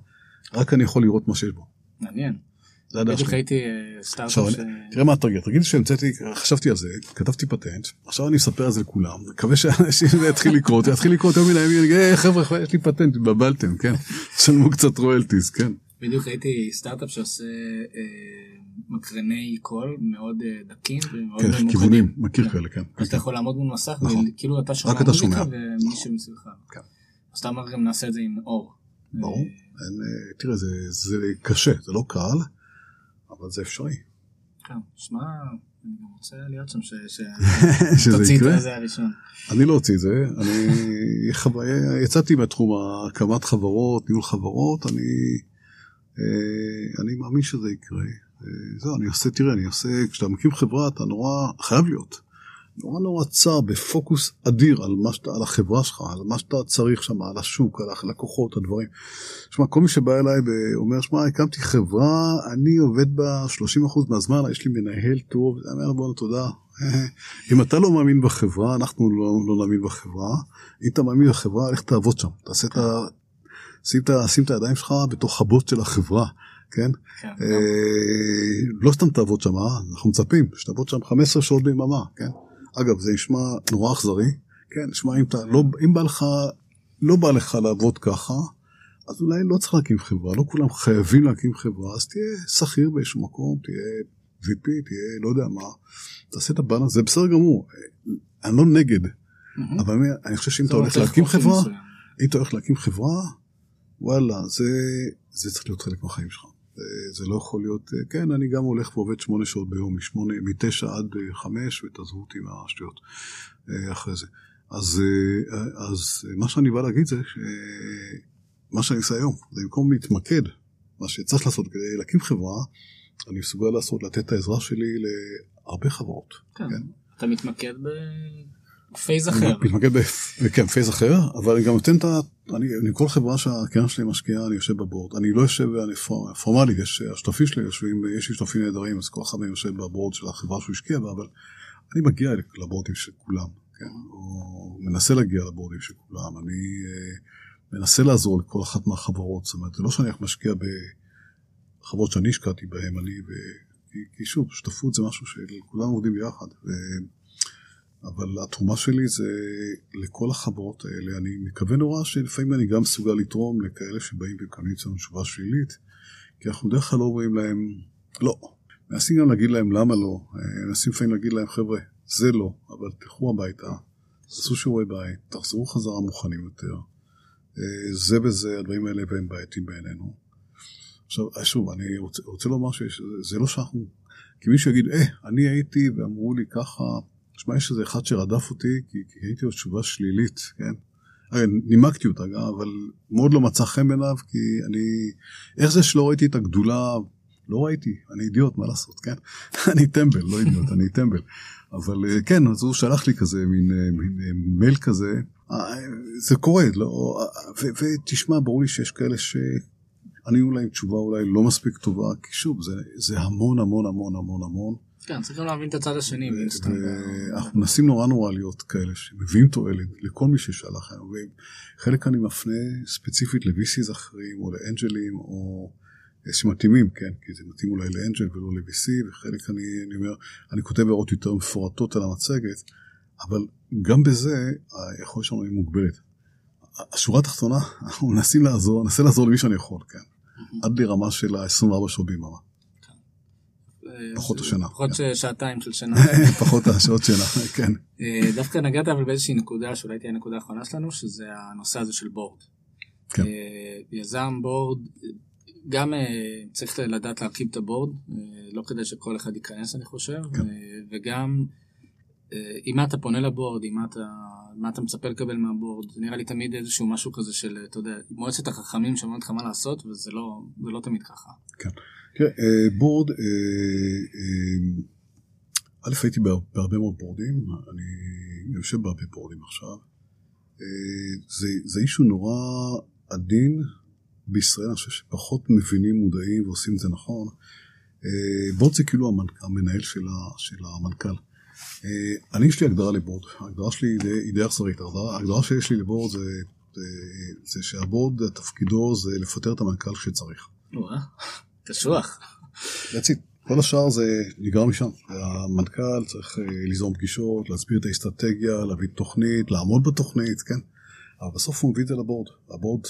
רק אני יכול לראות מה שיש בו. מעניין. זה הדעה בדיוק שלי. הייתי אה, סטארט-אפ תראה מה התרגיל, תגיד שהמצאתי, חשבתי על זה, כתבתי פטנט, עכשיו אני אספר על זה לכולם, מקווה שאנשים זה יתחיל לקרות, יתחיל לקרות יום מן הימים, אני אגיד, "היי, חבר'ה, יש לי פטנט, התבלבלתם, כן? (laughs) תשלמו קצת רויאלטיז, כן? בדיוק הייתי סטארט-אפ שעושה אה, מקרני קול מאוד אה, דקים ומאוד כן, ממוקדים. כיוונים, מכיר כן. כאלה, כן. אז אתה יכול לעמוד מול מסך נכון. וכאילו אתה שומע רק אתה מוזיקה שומע. ומי שמסביבך. כן. אז אתה אומר גם נעשה את זה עם אור. ברור. אה, אה, תראה, זה קשה, זה לא קל, אבל זה אפשרי. כן, שמע, אני גם רוצה להיות שם ש- ש- (laughs) שזה תוציא את. זה הראשון. אני לא אוציא את זה, אני יצאתי מהתחום הקמת חברות, ניהול חברות, אני, אה, אני מאמין שזה יקרה. אה, זהו, אני עושה, תראה, אני עושה, כשאתה מקים חברה אתה נורא, חייב להיות, נורא נורא צר בפוקוס אדיר על מה שאתה, על החברה שלך, על מה שאתה צריך שם, על השוק, על הלקוחות, הדברים. שמע, כל מי שבא אליי ואומר, שמע, הקמתי חברה, אני עובד בה 30% מהזמן, יש לי מנהל טוב, אני אומר בואנה, תודה. (laughs) אם אתה לא מאמין בחברה, אנחנו לא, לא נאמין בחברה. אם אתה מאמין בחברה, לך תעבוד שם. תעשה את ה... שים את, שים את הידיים שלך בתוך הבוט של החברה, כן? כן, אה, לא סתם תעבוד שם, אה? אנחנו מצפים שתעבוד שם 15 שעות ביממה, כן? אגב, זה נשמע נורא אכזרי, כן? נשמע אם אתה, לא, אם בא לך, לא בא לך לעבוד ככה, אז אולי לא צריך להקים חברה, לא כולם חייבים להקים חברה, אז תהיה שכיר באיזשהו מקום, תהיה VP, תהיה לא יודע מה, תעשה את הבאלנס, זה בסדר גמור, אני לא נגד, מהמם. אבל אני- חושב שאם אתה הולך להקים חברה. אם אתה הולך להקים חברה, וואלה, זה, זה צריך להיות חלק מהחיים שלך. זה, זה לא יכול להיות, אה, כן, אני גם הולך ועובד שמונה שעות ביום, משמונה, מתשע עד אה, חמש, ותעזבו אותי מהשטויות אה, אחרי זה. אז, אה, אה, אז אה, מה שאני בא להגיד זה, מה שאני עושה היום, זה במקום להתמקד, מה שצריך לעשות כדי להקים חברה, אני מסוגל לעשות, לתת את העזרה שלי להרבה חברות. כן. כן. אתה מתמקד בפייז אני אחר. מתמקד בפייס אחר, אבל אני גם נותן את ה... אני, אני כל חברה שהקרן שלי משקיעה, אני יושב בבורד. אני לא יושב, אני פור- פורמלית, יש השותפים שלי יושבים, יש שותפים נהדרים, אז כל אחד מהם יושב בבורד של החברה שהוא השקיע בה, אבל אני מגיע לבורדים של כולם, כן? או מנסה להגיע לבורדים של כולם. אני אה, מנסה לעזור לכל אחת מהחברות, זאת אומרת, זה לא שאני משקיע בחברות שאני השקעתי בהן, אני ו... כי, שוב, שותפות זה משהו שכולנו עובדים ביחד. ו... אבל התרומה שלי זה לכל החברות האלה. אני מקווה נורא שלפעמים אני גם מסוגל לתרום לכאלה שבאים ומקבלים אצלנו תשובה שלילית, כי אנחנו בדרך כלל לא אומרים להם לא. מנסים גם להגיד להם למה לא, אה, מנסים לפעמים להגיד להם חבר'ה, זה לא, אבל תלכו הביתה, תעשו שיעורי בית, תחזרו חזרה מוכנים יותר. אה, זה וזה, הדברים האלה והם בעייתיים בעינינו. עכשיו, שוב, אני רוצה, רוצה לומר שזה לא שאנחנו, כי מישהו יגיד, אה, אני הייתי ואמרו לי ככה, תשמע, יש איזה אחד שרדף אותי, כי, כי הייתי לו תשובה שלילית, כן? הרי נימקתי אותה גם, אבל מאוד לא מצא חן בעיניו, כי אני... איך זה שלא ראיתי את הגדולה? לא ראיתי, אני אידיוט, מה לעשות, כן? (laughs) אני טמבל, לא אידיוט, אני טמבל. אבל אה, כן, אז הוא שלח לי כזה, מין, אה, מין אה, מייל כזה, זה קורה, לא... ותשמע, ברור לי שיש כאלה שענינו להם תשובה אולי לא מספיק טובה, כי שוב, זה, זה המון המון המון המון המון. כן, צריך גם להבין את הצד השני. ואנחנו מנסים נורא נורא להיות כאלה שמביאים תועלת לכל מי ששלח לנו, וחלק אני מפנה ספציפית ל-VCs אחרים או לאנג'לים או שמתאימים, כן, כי זה מתאים אולי לאנג'ל ולא ל-VC, וחלק אני, אני אומר, אני כותב הערות יותר מפורטות על המצגת, אבל גם בזה היכולת שלנו היא מוגבלת. השורה התחתונה, (laughs) אנחנו מנסים לעזור, ננסה לעזור למי שאני יכול, כן, עד לרמה של ה-24 שעות ביממה. אה, פחות השינה, פחות כן. שעתיים של שינה. (laughs) פחות השעות שלה, (laughs) כן. אה, דווקא נגעת אבל באיזושהי נקודה שאולי תהיה הנקודה האחרונה שלנו שזה הנושא הזה של בורד. כן. אה, יזם בורד גם אה, צריך לדעת להרכיב את הבורד אה, לא כדי שכל אחד ייכנס אני חושב כן. אה, וגם אה, עם מה אתה פונה לבורד עם מה אתה מה אתה מצפה לקבל מהבורד נראה לי תמיד איזשהו משהו כזה של אתה יודע מועצת החכמים שאומרת לך מה לעשות וזה לא לא תמיד ככה. תראה, אה, בורד, אה, אה, א', הייתי בהר- בהרבה מאוד בורדים, אני יושב בהרבה בורדים עכשיו. אה, זה, זה אישו נורא עדין בישראל, אני חושב שפחות מבינים, מודעים ועושים את זה נכון. אה, בורד זה כאילו המנ- המנהל של, ה, של המנכ"ל. אה, אני, יש לי הגדרה לבורד, ההגדרה שלי היא די- אכזרית, ההגדרה שיש לי לבורד זה, זה, זה שהבורד, תפקידו זה לפטר את המנכ"ל כשצריך. קשוח. That's it. כל השאר זה נגרר משם. המנכ"ל צריך אה, ליזום פגישות, להסביר את האסטרטגיה, להביא תוכנית, לעמוד בתוכנית, כן? אבל בסוף הוא מביא את זה ל board. ה board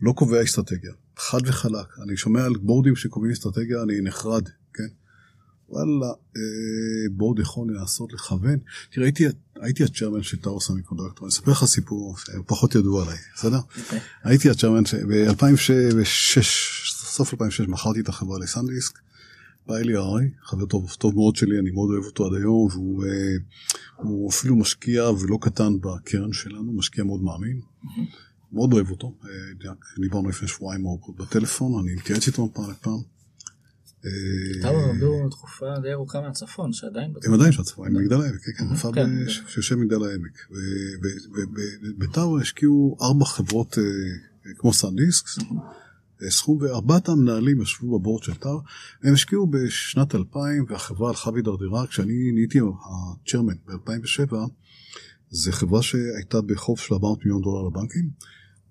לא קובע אסטרטגיה, חד וחלק. אני שומע על בורדים שקובעים אסטרטגיה, אני נחרד? וואלה, אה, board יכול לנסות לכוון. תראה, הייתי, הייתי ה chairman של טאור סמיקונדקטור, אני אספר לך סיפור פחות ידוע עליי, בסדר? Okay. אוקיי. הייתי ה chairman, ב-2006, סוף 2006 מכרתי את החברה לסנדיסק. בא אלי הררי, חבר טוב, טוב מאוד שלי, אני מאוד אוהב אותו עד היום, והוא אה, אפילו משקיע ולא קטן בקרן שלנו, משקיע מאוד מאמין. Mm-hmm. מאוד אוהב אותו, אה, דיברנו לפני שבועיים ארוכות בטלפון, אני מתייעץ איתו פעם לפעם. טאבר אה, עמדו תקופה די ארוכה מהצפון, שעדיין בצפון. הם עדיין מהצפון, עם מגדל העמק, כן, כן, מופע כן, כן. שיושב מגדל העמק. ובטאבר השקיעו ארבע חברות כמו סנדיסקס. סכום, וארבעת המנהלים ישבו בבורד של טאר, הם השקיעו בשנת 2000 והחברה הלכה והידרדרה, כשאני נהייתי הצ'רמן ב-2007, זו חברה שהייתה בחוב של 400 מיליון דולר לבנקים,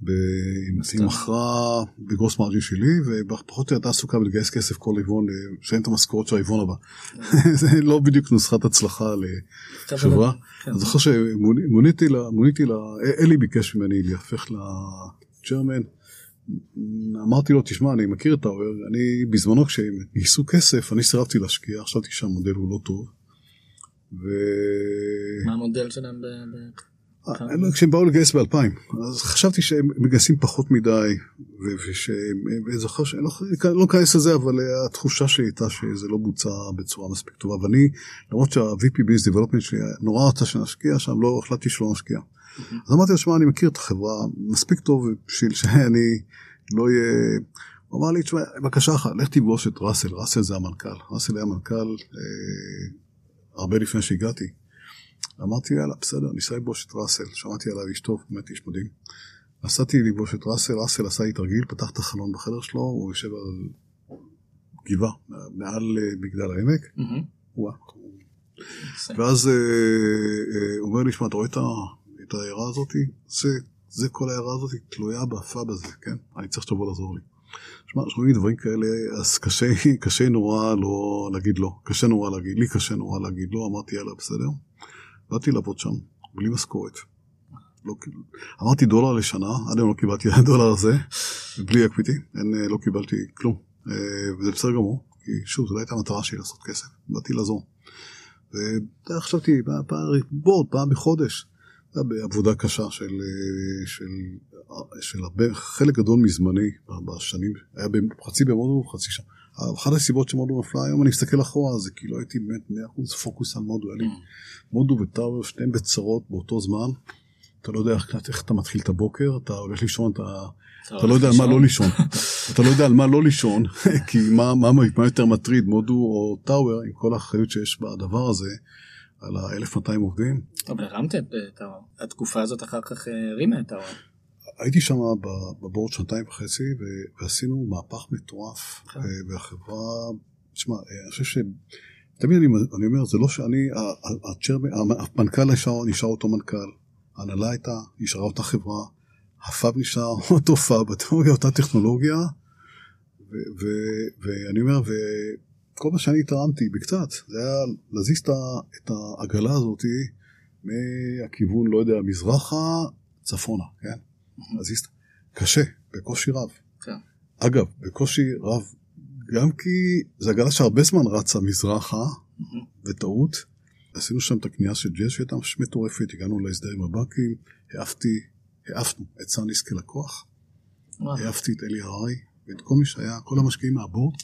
היא מכרה בגרוס מרג'י שלי, ופחות או יותר עסוקה בלגייס כסף כל רבעון, לשלם את המשכורות של הרבעון הבא. (laughs) זה לא בדיוק נוסחת הצלחה לחברה. כן. אני זוכר שמוניתי לה, אלי ביקש ממני להפך לג'רמן. אמרתי לו, תשמע, אני מכיר את האוהר, אני בזמנו כשהם גייסו כסף, אני סירבתי להשקיע, חשבתי שהמודל הוא לא טוב. ו... מה המודל שלהם. אה, כשהם באו לגייס ב-2000, אז חשבתי שהם מגייסים פחות מדי, וזוכר שאני לא, לא אכנס לזה, אבל התחושה שלי הייתה שזה לא בוצע בצורה מספיק טובה, ואני, למרות שה-VP Biz Development שלי נורא רצה שנשקיע שם, לא החלטתי שלא נשקיע. אז אמרתי לו, שמע, אני מכיר את החברה מספיק טוב בשביל שאני לא אהיה... הוא אמר לי, תשמע, בבקשה אחת, לך תפגוש את ראסל, ראסל זה המנכ"ל. ראסל היה מנכ"ל אה, הרבה לפני שהגעתי. אמרתי, יאללה, בסדר, ניסה לפגוש את ראסל, שמעתי עליו איש טוב, באמת איש מדהים. נסעתי לפגוש את ראסל, ראסל עשה לי תרגיל, פתח את החלון בחדר שלו, הוא יושב על גבעה, מעל אה, מגדל העמק. ואז אה, אה, הוא אומר לי, שמע, אתה רואה את העיירה הזאת? זה, זה כל העיירה הזאת תלויה בפאב הזה, כן? אני צריך שתבוא לעזור לי. שמע, שומעים דברים כאלה, אז קשה, קשה נורא לא להגיד לא. קשה נורא להגיד, לי קשה נורא להגיד לא, אמרתי יאללה, בסדר. באתי לעבוד שם, בלי משכורת. לא, אמרתי דולר לשנה, עד היום לא קיבלתי את הדולר הזה, בלי equity, אין, לא קיבלתי כלום. אה, וזה בסדר גמור, כי שוב, זו לא הייתה המטרה שלי לעשות כסף, באתי לעזור. וחשבתי, board, פעם בחודש, בעבודה קשה של, אה, של, של הרבה, חלק גדול מזמני בשנים, היה חצי במודו וחצי שם. אחת הסיבות שמודו נפלה, היום אני מסתכל אחורה, זה כאילו הייתי באמת 100% פוקוס על מודו, היה לי mm. מודו וטאוור, שניהם בצרות באותו זמן. אתה לא יודע איך, איך אתה מתחיל את הבוקר, אתה הולך לישון, אתה, אתה לא יודע על מה לא לישון. אתה לא יודע על מה לא לישון, (laughs) כי מה, מה, מה יותר מטריד, מודו או טאוור, עם כל האחריות שיש בדבר הזה, על ה-1200 עובדים. אבל הרמת את טאוור. התקופה הזאת אחר כך הרימה את טאוור. הייתי שם בבורד שנתיים וחצי ועשינו מהפך מטורף כן. אה, והחברה, תשמע, אה, אני חושב ש... תמיד אני, אני אומר, זה לא שאני, המנכ"ל נשאר, נשאר אותו מנכ"ל, ההנהלה הייתה, נשארה אותה חברה, הפאב נשאר (laughs) אותו פאב, הטכנולוגיה אותה טכנולוגיה, ואני אומר, וכל מה שאני תרמתי בקצת, זה היה להזיז את העגלה הזאת מהכיוון, לא יודע, מזרחה, צפונה, כן? אז קשה, בקושי רב. כן. אגב, בקושי רב, גם כי זו עגלה שהרבה זמן רצה מזרחה, בטעות. עשינו שם את הקנייה של ג'אז שהייתה ממש מטורפת, הגענו להסדר עם הבנקים, העפתי, העפנו את סאניס כלקוח, העפתי את אלי הררי ואת כל מי שהיה, כל המשקיעים מהבורד,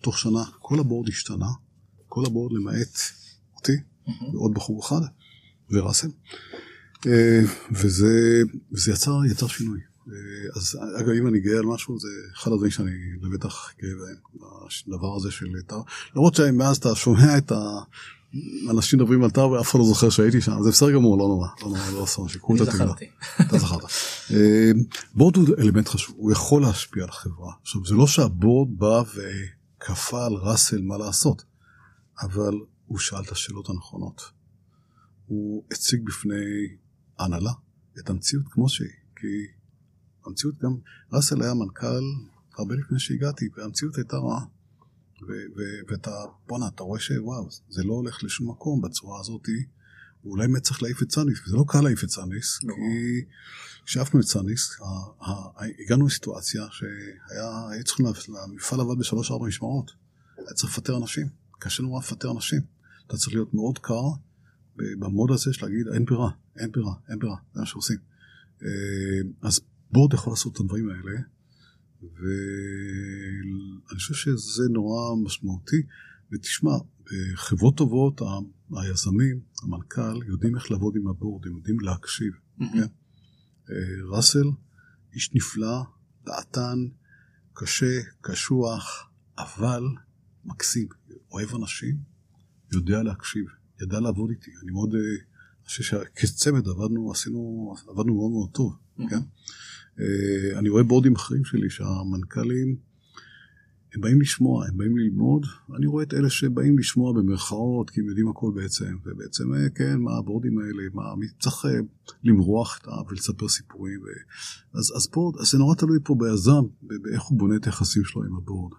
תוך שנה כל הבורד השתנה, כל הבורד למעט אותי ועוד בחור אחד, וראסל. אה, וזה, וזה יצר, יצר שינוי. אה, אז אגב, אם אני גאה על משהו, זה אחד הדברים שאני לבטח גאה בהם, הדבר הזה של תא. למרות שמאז אתה שומע את האנשים מדברים על תא ואף אחד לא זוכר שהייתי שם, זה בסדר גמור, לא נורא, לא נורא, לא אסון, שיקחו את התגלה. אתה זכרת. אה, בורד הוא אלמנט חשוב, הוא יכול להשפיע על החברה. עכשיו, זה לא שהבורד בא וכפה על ראסל מה לעשות, אבל הוא שאל את השאלות הנכונות. הוא הציג בפני ההנהלה את המציאות כמו שהיא, כי המציאות גם, ראסל היה מנכ"ל הרבה לפני שהגעתי, והמציאות הייתה רעה. ואתה, בואנה, אתה רואה שוואו, זה לא הולך לשום מקום בצורה הזאתי. ואולי באמת צריך להעיף את סאניס, וזה לא קל להעיף את סאניס, לא. כי כשעפנו את סאניס, הגענו לסיטואציה שהיה, היו צריכים, לה- המפעל עבד בשלוש-ארבע משמרות, היה צריך לפטר אנשים, קשה נורא לפטר אנשים. אתה צריך להיות מאוד קר ב mode הזה של להגיד אין ברירה, אין ברירה, אין ברירה, זה מה שעושים. אה, אז board יכול לעשות את הדברים האלה, ואני חושב שזה נורא משמעותי. ותשמע, בחברות טובות, ה- היזמים, המנכ"ל, יודעים איך לעבוד עם הבורד, הם יודעים להקשיב. כן? אה, ראסל, איש נפלא, דעתן, קשה, קשוח, אבל מקסים, אוהב אנשים, יודע להקשיב, ידע לעבוד איתי. אני מאוד, אה, אני חושב שכצמד עבדנו, עשינו, עבדנו מאוד מאוד טוב, כן? אה, אני רואה בורדים אחרים שלי שהמנכ"לים, הם באים לשמוע, הם באים ללמוד, אני רואה את אלה שבאים לשמוע במרכאות, כי הם יודעים הכל בעצם, ובעצם, אה, כן, מה הבורדים האלה, מה, מי צריך למרוח. ולספר סיפורים. ו... אז, אז בורד, אז זה נורא תלוי פה ביזם, באיך הוא בונה את היחסים שלו עם הבורד.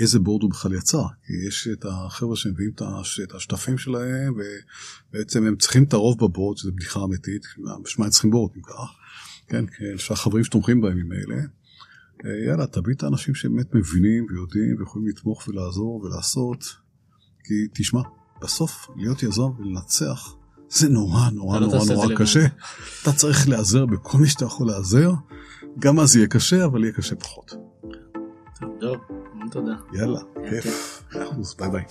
איזה בורד הוא בכלל יצר, כי יש את החבר'ה שמביאים את הש- את השותפים שלהם, ובעצם הם צריכים את הרוב בבורד, שזו בדיחה אמיתית, בשביל מה הם צריכים בורד, אם כך, כן, שהחברים שתומכים בהם עם אלה. אה, יאללה, תביא את האנשים שבאמת מבינים ויודעים ויכולים לתמוך ולעזור ולעשות. כי תשמע, בסוף להיות יזם ולנצח זה נורא נורא לא נורא נורא זה קשה. אתה צריך להיעזר בכל מי שאתה יכול להיעזר. גם אז יהיה קשה, אבל יהיה קשה פחות. טוב, תודה. יאללה, כיף. ביי ביי.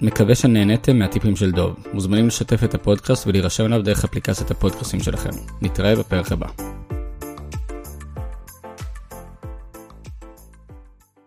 מקווה שנהניתם מהטיפים של דוב. מוזמנים לשתף את הפודקאסט ולהירשם אליו דרך אפליקציית הפודקאסטים שלכם. נתראה בפרק הבא.